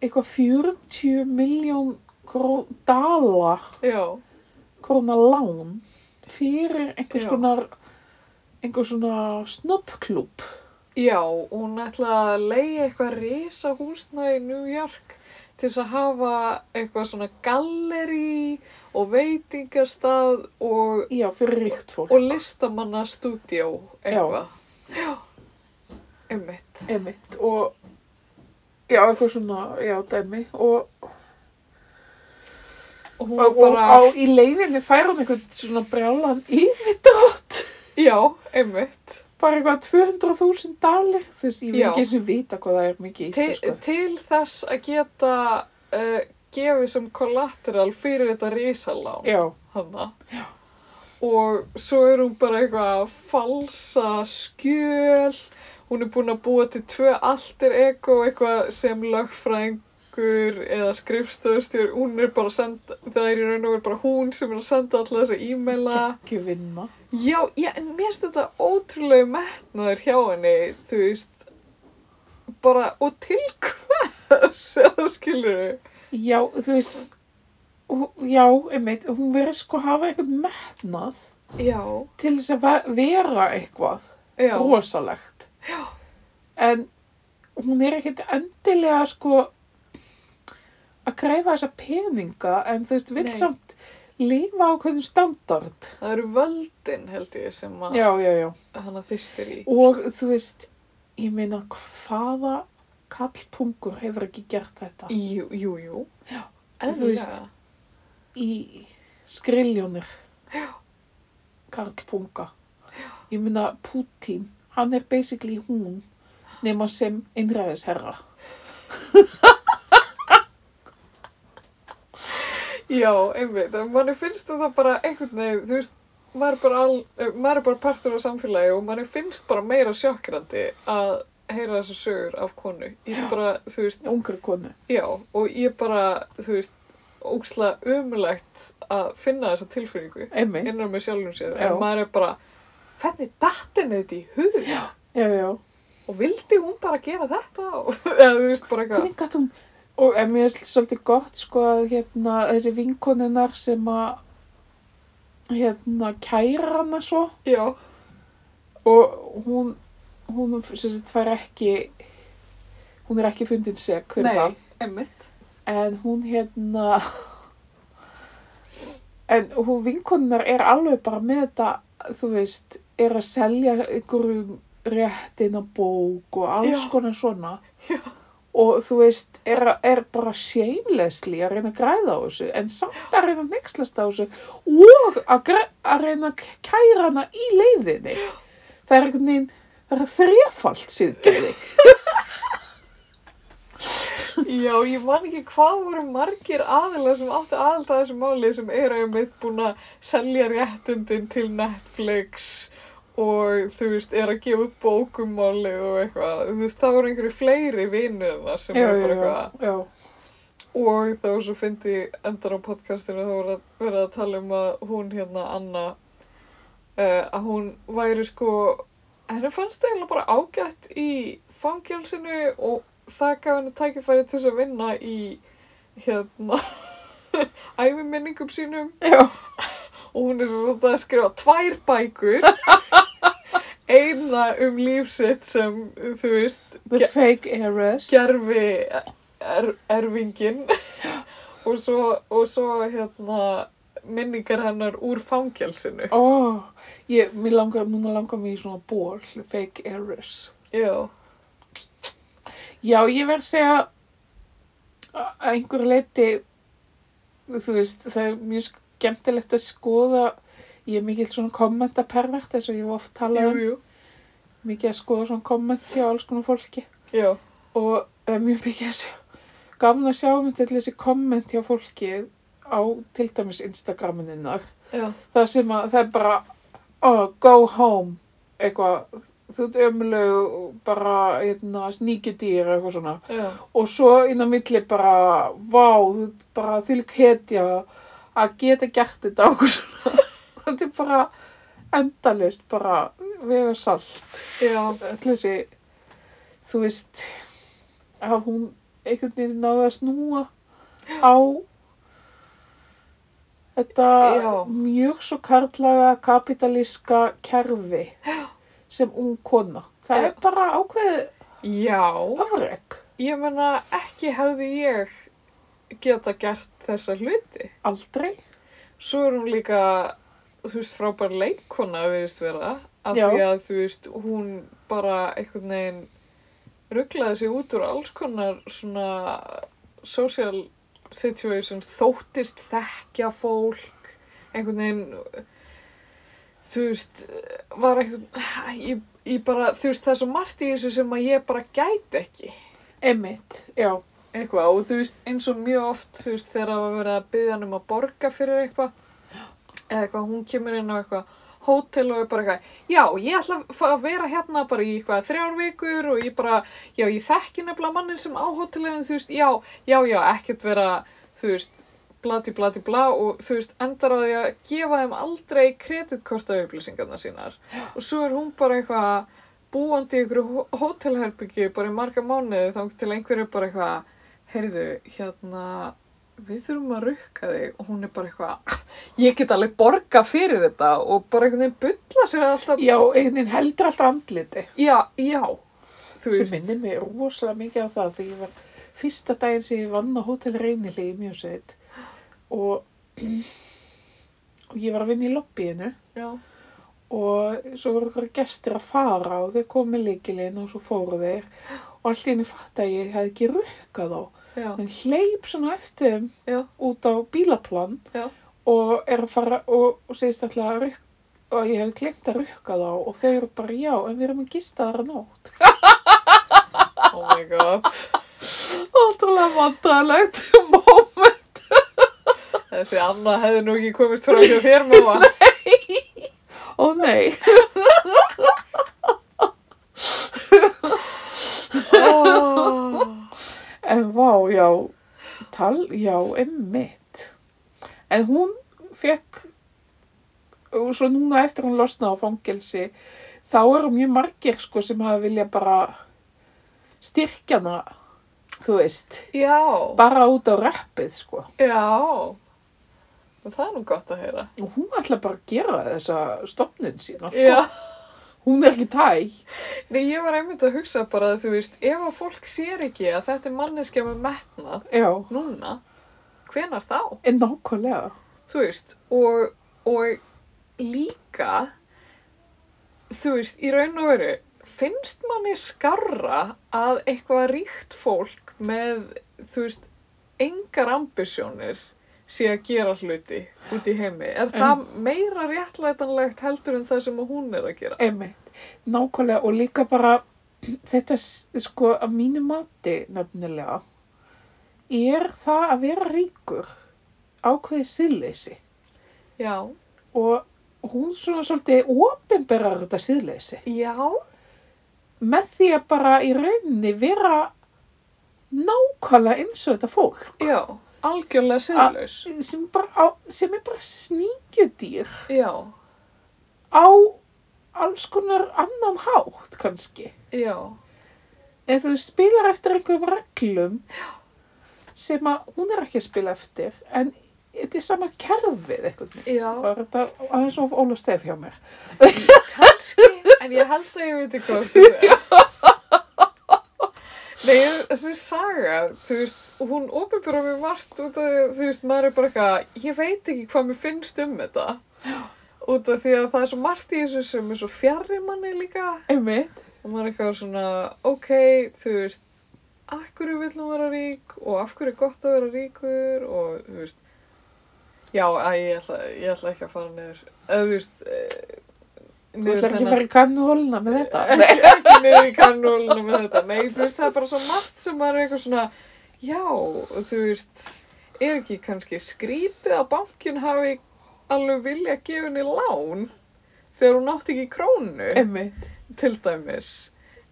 eitthvað 40 miljón dala króna lán fyrir einhvers Já. konar einhver svona snobbklúb já, hún ætlaði að leiða eitthvað risa húsna í New York til þess að hafa eitthvað svona galleri og veitingastað og, já fyrir ríkt fólk og listamannastúdíó eitthvað. Já. Einmitt. Einmitt, og já, eitthvað svona, já, dæmi og, Og hún og, bara, og á, í leiðinni fær hún eitthvað svona brjálan yfirdrátt já, einmitt. Bara eitthvað 200.000 dalir þú veist, ég vil ekki eins og vita hvað það er mikið til, íslensku til þess að geta uh, gefið sem collateral fyrir þetta risalán já, hana. og svo er hún bara eitthvað að falsa skjöl. Hún er búin að búa til tvö alter ego eitthvað sem lögfræðingur eða skrifstöðustjór hún er bara að senda, það er í raun og veru bara hún sem er að senda alla þessa e-maila ekki vinna Já, já, en mér finnst þetta ótrúlega metnaður hjá henni, þú veist, bara, og til hvers, eða skilur þau? Já, þú veist, já, einmitt, hún verður sko að hafa eitthvað metnað Já, til þess að ve- vera eitthvað rosalegt. Já. En hún er ekkert endilega sko að greifa þessa peninga en þú veist, Nei. samt lifa á hvernig standard. það eru völdin held ég sem að hana þystir í. Og þú veist, ég meina hvaða kallpungur hefur ekki gert þetta Jú, jú, jú. Já, Eðlilega. þú veist. í skriljónir. Já. Karlpunga. Ég meina Putin, hann er basically hún nema sem einræðisherra. Já, einmitt, en manni finnst það bara einhvern veginn, þú veist, maður er bara, al, eh, maður er bara partur af samfélagi og manni finnst bara meira sjokkrandi að heyra þessar sögur af konu. Ég Já. bara, þú veist, Ungri konu. já, og ég bara, þú veist, óksla umulegt að finna þessa tilfinningu Einmitt. innan með sjálfum sér, Já. en maður er bara, hvernig datt henni þetta í hug? Já, já. Og vildi hún bara gera þetta? Eða þú veist, bara eitthvað, Hvernig gætt hún, og en mér er svolítið gott sko að hérna þessi vinkonunar sem að hérna kæra hana svo já, og hún, hún sagt fær ekki, hún er ekki fundin seg einmitt, En hún hérna, en hún vinkonunar er alveg bara með þetta, þú veist, er að selja einhverjum réttina bók og alls Já. konar svona. Já. Og þú veist, er, er bara shamelessly að reyna að græða á þessu, en samt að reyna að nexlast á þessu og að, að reyna að kæra hana í leiðinni. Það er einhvern veginn, það er þrefalt síðgerði. Já, ég man ekki hvað voru margir aðilar sem áttu aðalda þessu máli sem eru einmitt búin að selja réttundin til Netflix og þú veist, er að gefa út bókumálið og eitthvað. Þú veist, það voru einhverju fleiri vinurna sem eru bara eitthvað. já. Og þá svo fyndi endur á podcastinu þá voru að tala um að hún hérna Anna, uh, að hún væri sko, henni fannst eiginlega bara ágætt í fangjalsinu og það gaf henni tækifæri til þess að vinna í hérna æfiminningum sínum Já. og hún er svo að skrifa tvær bækur eina um lífsitt sem þú veist gerfi er, erfingin og svo, og svo hérna minningar hennar úr fangelsinu. Ó, ég, mér langar, núna langar mér í svona ból, fake heiress. Já, Já, ég verð að segja að einhverju leiti, þú veist, það er mjög skemmtilegt að skoða, ég er mikill svona kommentapervert eins og ég hef oft talað jú, um, jú, mikið að skoða svona komment hjá alls konar fólki. Já, og það er mjög mikið að sjá, gaman að sjá um til þessi komment hjá fólki á til dæmis Instagramininnar. já, það sem að það er bara oh, go home. Eitthvað, þú ert ömuleg bara hérna, sníkjudýr eitthvað svona. Já, og svo inn á milli bara vá, þú ert bara þvílík hetja að geta gert þetta eitthvað svona þetta er bara endalist bara vega salt öll þessi þú veist að hún einhvern veginn náði að snúa á þetta Já. mjög svo karlaga kapitalíska kerfi sem ung kona. Það Já. er bara ákveðið já, afrek. ég menna ekki hefði ég geta gert þessa hluti. Aldrei. Svo er hún líka, þú veist, frábær leikona að verist vera, af Já. því að, þú veist, hún bara einhvern veginn rugglaði sig út úr alls konar svona social situations, þóttist þekkja fólk, einhvern veginn, þú veist, var einhvern, ég, ég bara, þú veist, það er svo margt í þessu sem að ég bara gæti ekki Emmitt, já. eitthvað og þú veist eins og mjög oft þú veist þegar var verið að byggja hann um að borga fyrir eitthvað eða eitthvað hún kemur inn á eitthvað hótel og er bara eitthvað já ég ætla að vera hérna bara í eitthvað þrjár vikur og ég bara já ég þekki nefnilega mannin sem á hótelin þú veist já já já ekkert vera þú veist blati blati bla og þú veist endar á því að gefa þeim aldrei kreditkorta upplýsingarna sínar. Og svo er hún bara eitthvað búandi í ykkur hótelherbyggi bara í marga mánuði þá til einhverju bara eitthvað, heyrðu, hérna, við þurfum að rukka þig. Og hún er bara eitthvað, ég get alveg borga fyrir þetta. Og bara einhvern veginn bulla sér alltaf, Já, einhvern heldur alltaf andliti. já, já, þú sem minnir mig rosalega mikið á það þegar ég var fyrsta daginn sem ég vann á Hótel Reynili í Mjósveit og, og ég var að vinna í lobbyinu. Já, og svo voru ykkur gestir að fara og komu með líkilinn og svo fóru þeir. Og allt í henni fatt að ég hefði ekki rukkað á já, en hleyp svona eftir þeim já, út á bílaplan já, og er að fara og, og segist alltaf að rukka og ég hef glemt að rukka þá og þau eru bara já, en við erum að gista þar að nótt. Oh my god, ótrúlega vandralegt moment. Þessi Anna hefði nú ekki komist frá hjá þér mamma, ó nei oh. en vá, já tal, já, emmitt en hún fekk svo núna eftir hún losna á fangelsi þá eru mjög margir sko sem hafa vilja bara styrkja hana þú veist, já, bara út á rappið sko. Já, og það er nú gott að heyra, og hún ætla bara að gera þessa stofnun sína sko. já, hún er ekki tæ Nei, ég var einmitt að hugsa bara að þú veist, ef að fólk sér ekki að þetta er manneskja með metnað já, núna, hvenar þá? en nákvæmlega. Þú veist, og, og líka, þú veist, í raun og veru, finnst manni skarra að eitthvað ríkt fólk með, þú veist, engar ambisjónir sé að gera hluti út í heimi. Er það meira réttlætanlegt heldur en það sem hún er að gera? Einmitt, nákvæmlega og líka bara þetta sko að mínu mati nefnilega er það að vera ríkur ákveðið siðleysi Já. og hún svona svolítið opinberar þetta siðleysi Já. með því að bara í rauninni vera nákvæmlega eins og þetta fólk Já. Algjörlega siðlaus. sem, sem er bara sníkjudýr Já. á alls konar annan hátt kannski Já. ef þú spilar eftir einhverjum reglum sem að hún er ekki að spila eftir en þetta er sama kerfið Já. var þetta aðeins of Óla Stef hjá mér Kanski, en ég held að ég veit ekki hvað þú er. Nei, þessi saga, þú veist, hún ofinbjörða mér margt út af því, að, þú veist, maður er bara eitthvað, ég veit ekki hvað mér finnst um þetta. Út af því að það er svo margt í þessu sem er svo fjarri manni líka. einmitt, Og maður er eitthvað svona, ok, þú veist, af hverju vill hún vera rík og af hverju er gott að vera ríkur og, þú veist, já, að ég ætla, ég ætla ekki að fara niður. Eða, þú veist, eh, þú ætlar ekki að fara í kannhóluna með þetta. Ekki, ekki niður í kannólinu með þetta. Nei, þú veist, það er bara svo margt sem maður er eitthvað svona já, þú veist er ekki kannski skrítið að bankin hafi alveg vilja að gefa henni lán þegar hún átti ekki krónu? Einmitt, til dæmis.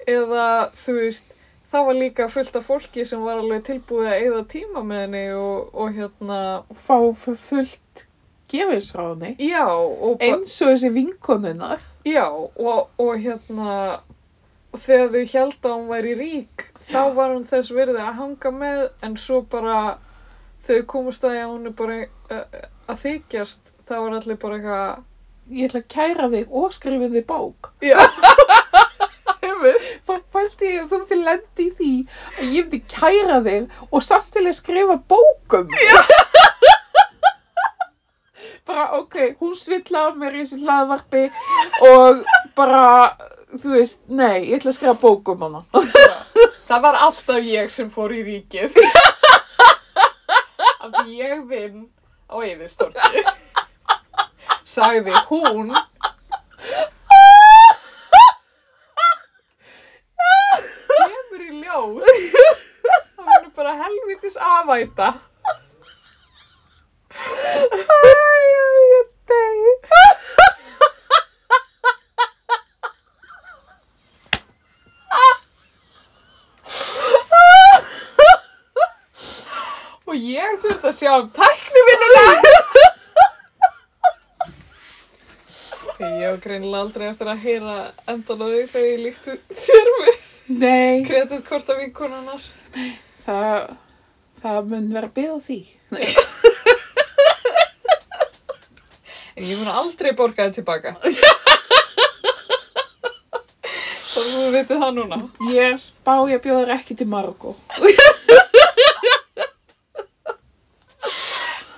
Eða þú veist það var líka fullt af fólki sem var alveg tilbúið að eyða tíma með henni og, og hérna fá fu- fullt já, bara eins og þessi vinkonunar Já, og, og hérna, þegar þau held að hún væri rík, þá var hún þess virði að hanga með, en svo bara, þau komast að hún er bara uh, að þykjast, þá var allir bara eitthvað, ég ætla að kæra þig og skrifa þig bók. Já, Bara pælti ég að þú myndi lendi í því að ég myndi kæra þig og samt til að skrifa bókum. Já. Bara, ok, hún svillaði mér í þessu hlaðvarpi og bara, þú veist, nei, ég ætla að skrifa bókum hana. já. Það var alltaf ég sem fór í ríkið. Af ég vinn á eðistorki. Sagði hún. Kemur í ljós. Það var bara helvitis afæta. Æ, ég deg. Og ég þurfti að sjá um tæknivinnuna. Ok, ég hef greinilega aldrei eftir að heyra endan á því þegar ég líkti þér með Nei, kreditkort af vinkonunnar. það, það mun vera byggð á því. En ég mun aldrei borga það tilbaka. Svo þú veitir það núna. Ég spá ég bjóða þér ekki til Marokko.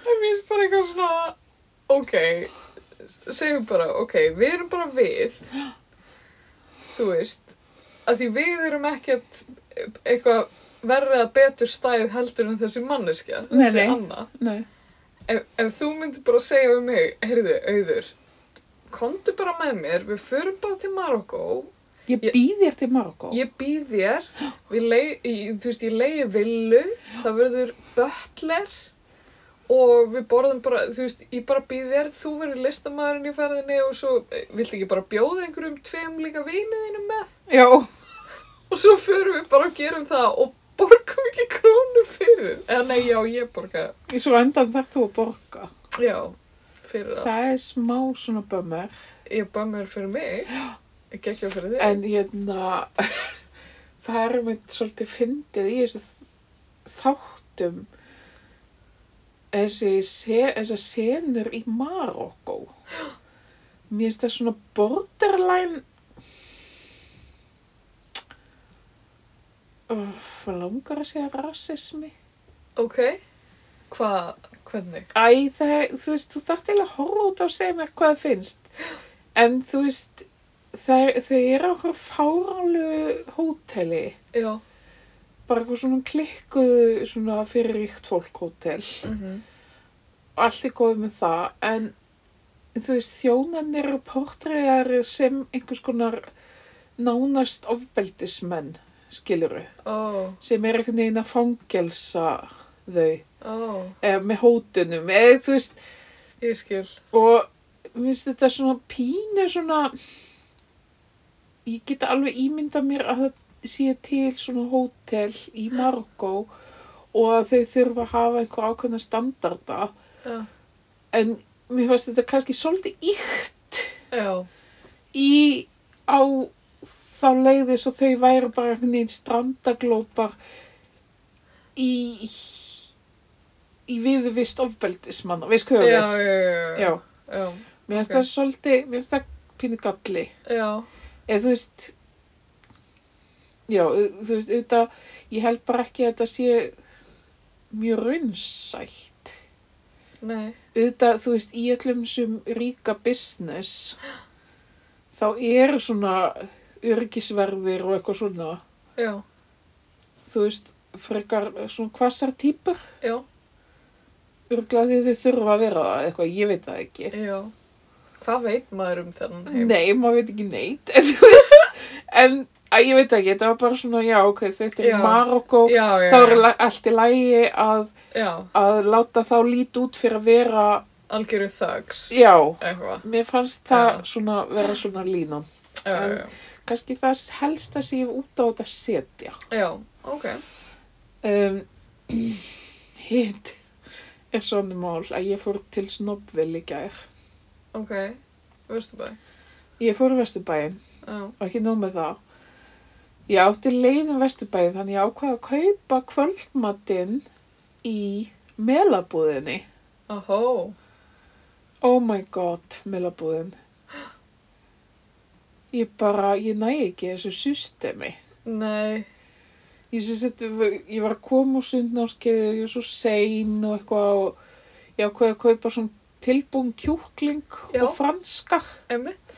Það finnst bara eitthvað svona, ok, segjum bara, ok, við erum bara við, þú veist, að því við erum ekkert eitthvað verri að betur stæð heldur en þessi manneskja, Nei, þessi nei. Anna. Nei. Ef, ef þú myndir bara segja um mig, heyrðu, auður, komdu bara með mér, við förum bara til Marokko, Ég Ég- býð þér til Marokko. ég býð þér, leið, í- þú veist, ég leiði villu, það verður butler og við borðum bara, þú veist, ég bara býð þér, þú verður listamæðurinn í ferðinni og svo, eh, viltu ekki bara bjóða einhverjum tveim líka viniðinu með? Já, Og svo förum við bara og gerum það og borgum ekki krónu fyrir. Eða nei, já, ég borga, í svo endan þarf þú að borga. já, fyrir allt. Það er smá svona bömmar. Ég bað mér fyrir mig, ekki ekki fyrir þig. En hérna, það er mynd svolítið fyndið í þessu þáttum þessi, senur í Marokko. Mér finnst það svona borderline hvað langar að segja rasismi? Ok, hvað, hvernig? Æ, það, þú veist, þú þarft eiginlega að horfa út á og segja mér hvað það finnst. En þú veist, það, þau eru á okkur fáránlegu hóteli. Já. Bara eitthvað svona klikkuðu svona fyrir ríkt fólk hótel. Mm Allt er góð með það. En þú veist, þjónarnir eru portræðar sem einhvers konar nánast ofbeldismenn, skiluru. Ó, Sem er einhvern veginn að fangelsa þau. ó, Eða með hótunum. Eða þú veist, ég skil. og mér finnst þetta svona pínu svona ég get alveg ímynda mér að það sé til svona hótel í Marokko og að þau þurfa að hafa einhver ákveðna standarda. Já, en mér fannst þetta kannski svolítið íkt já, í á þá leiði svo þau væru bara einhvern veginn strandaglópar í í viðvist já, við? já, Já, já, mér finnst það svolítið, mér finnst það pínu galli. já, eða þú veist já, þú veist, auðvitað ég held bara ekki að þetta sé mjög raunsætt. Nei, auðvitað, þú veist, í öllum sem ríka business þá eru svona örgisverðir og eitthvað svona. Já, þú veist, frekar svona hvassar típur já, örglaði þau þurfa að vera það eitthvað, ég veit það ekki. Já. Hvað veit maður um þennan heim? Nei, maður veit ekki neitt, en þú veist, en að ég veit ekki, þetta var bara svona, já, ok, þetta er Marokko, Já, já, þá er allt í lægi að, að láta þá lít út fyrir að vera, algjöru já, eitthvað, mér fannst það svona vera svona línan. já, En- Kannski það helst að sé út á þetta setja. já, ok, Um, hitt er svona mál að ég fór til Snobville í gær. ok, veistu bæ, Ég fór í Vesturbæinn. Já, og ekki nóg með það. Ég átti leiðum Vesturbæinn þannig ég ákvaði að kaupa kvöldmatinn í melabúðinni. ahó, Oh my god, melabúðin. Ég bara, ég næ ekki þessu systemi. nei, Ég, sem sagt, ég var að koma úr sundnámskeiði og ég var svo sein og eitthvað og ég ákveði að kaupa svona tilbúin kjúkling Já. og franska emmitt,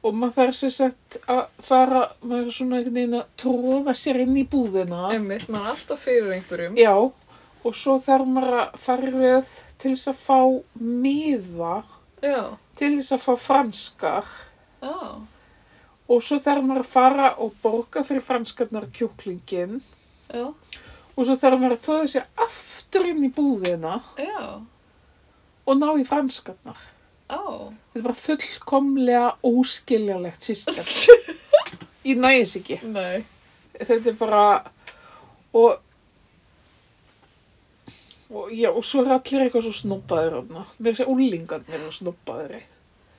og maður þarf sem sagt að fara, maður er svona einhvern veginn að tróða sér inn í búðina. emmitt, maður er alltaf fyrir einhverjum, Já, og svo þarf maður að fara röð til þess að fá miða, já, til þess að fá franskar. Já, og svo þarf maður að fara og borga fyrir franskarnar kjúklingin já, og svo þarf maður að tróða sér aftur inn í búðina. Já, og ná í franskarnar. Á, Þetta er bara fullkomlega óskiljanlegt system. Ég nægis ekki. nei, Þetta er bara, og, og já, og svo er allir eitthvað svo snobbaðir hana. Mér sé úlingarnir eru snobbaðir.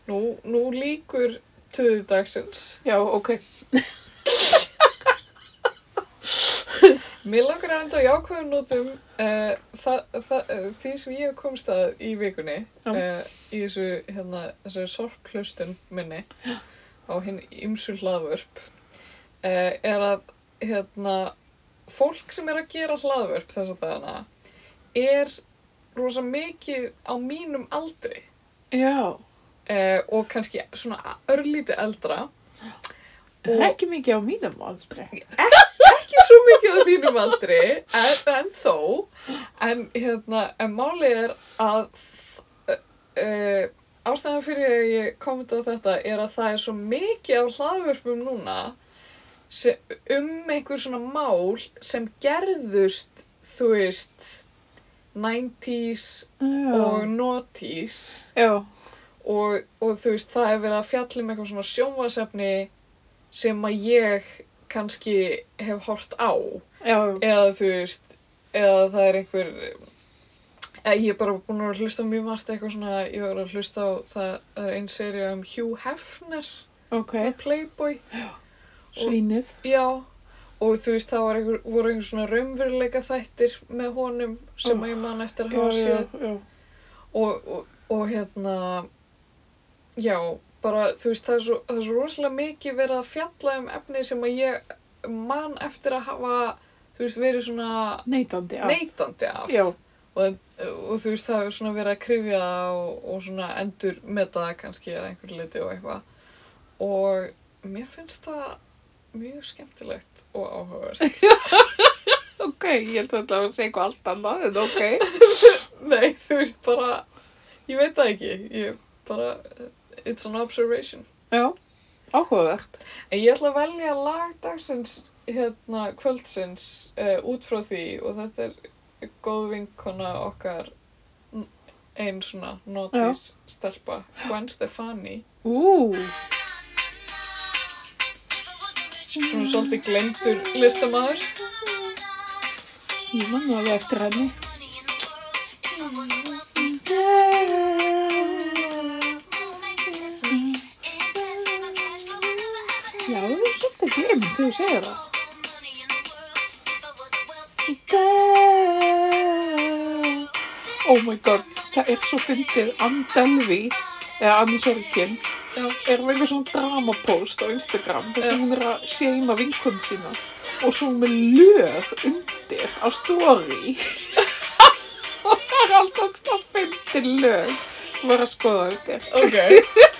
Nú, nú líkur töðudagsins. Já, ok. Mér langar að enda á jákvæðum nótum uh, uh, því sem ég hef komst að í vikunni uh, í þessu, hérna, þessari sorplustun minni á hinn ymsu hlaðvörp er að hérna, fólk sem er að gera hlaðvörp þess að dagana er rosa mikið á mínum aldri. Og kannski svona örlítið eldra. Er ekki mikið á mínum aldrei. ekki svo mikið á þínum aldri en, en þó en hérna, en málið er að uh, ástæðan fyrir að ég komið á þetta er að það er svo mikið af hlaðvörpum núna sem, um einhver svona mál sem gerðust þú veist 90s Já. og noughties Já. og, og þú veist það er verið að fjalla um eitthvað svona sjónvasefni sem að ég kannski hef hort á Já. eða þú veist eða það er einhver eða ég er bara búin að hlusta mjög margt eitthvað svona, ég var að hlusta á það er einn serið um Hugh Hefner Ok. með Playboy Svínið. já og þú veist það einhver, voru einhver svona raunveruleika þættir með honum sem Oh. ég man eftir að Já, hafa já, séð já. og, og, og hérna já, bara þú veist það er, svo, það er svo rosalega mikið verið að fjalla um efni sem að ég man eftir að hafa þú veist verið svona Neitandi af. neitandi af. Og, og þú veist það er svona verið að krifja og, og svona endur meta það kannski að einhverju liti og eitthvað. Og mér finnst það mjög skemmtilegt og áhugavert. Ok, ég held að það var að segja eitthvað allt annað, en ok. nei, þú veist bara ég veit það ekki. Ég bara, it's an observation Já. Áhugavert. En ég ætla að velja lag dagsins, hérna, kvöldsins uh, út frá því og þetta er góð vinkona okkar n- ein svona notis stelpa, Gwen Stefani, Ú. svona svolítið glemdur listamaður. Ég man alveg eftir henni. Þú segir það. Oh my god, það er svo fyndið. Ann Delvi, eða Ann Sorkin, er með svona dramapóst á Instagram þar sem hún er að seima vinkun sína og svo með lög undir á story. Og það er alltaf svona fyndið lög. Þú var að skoða þetta. Ok.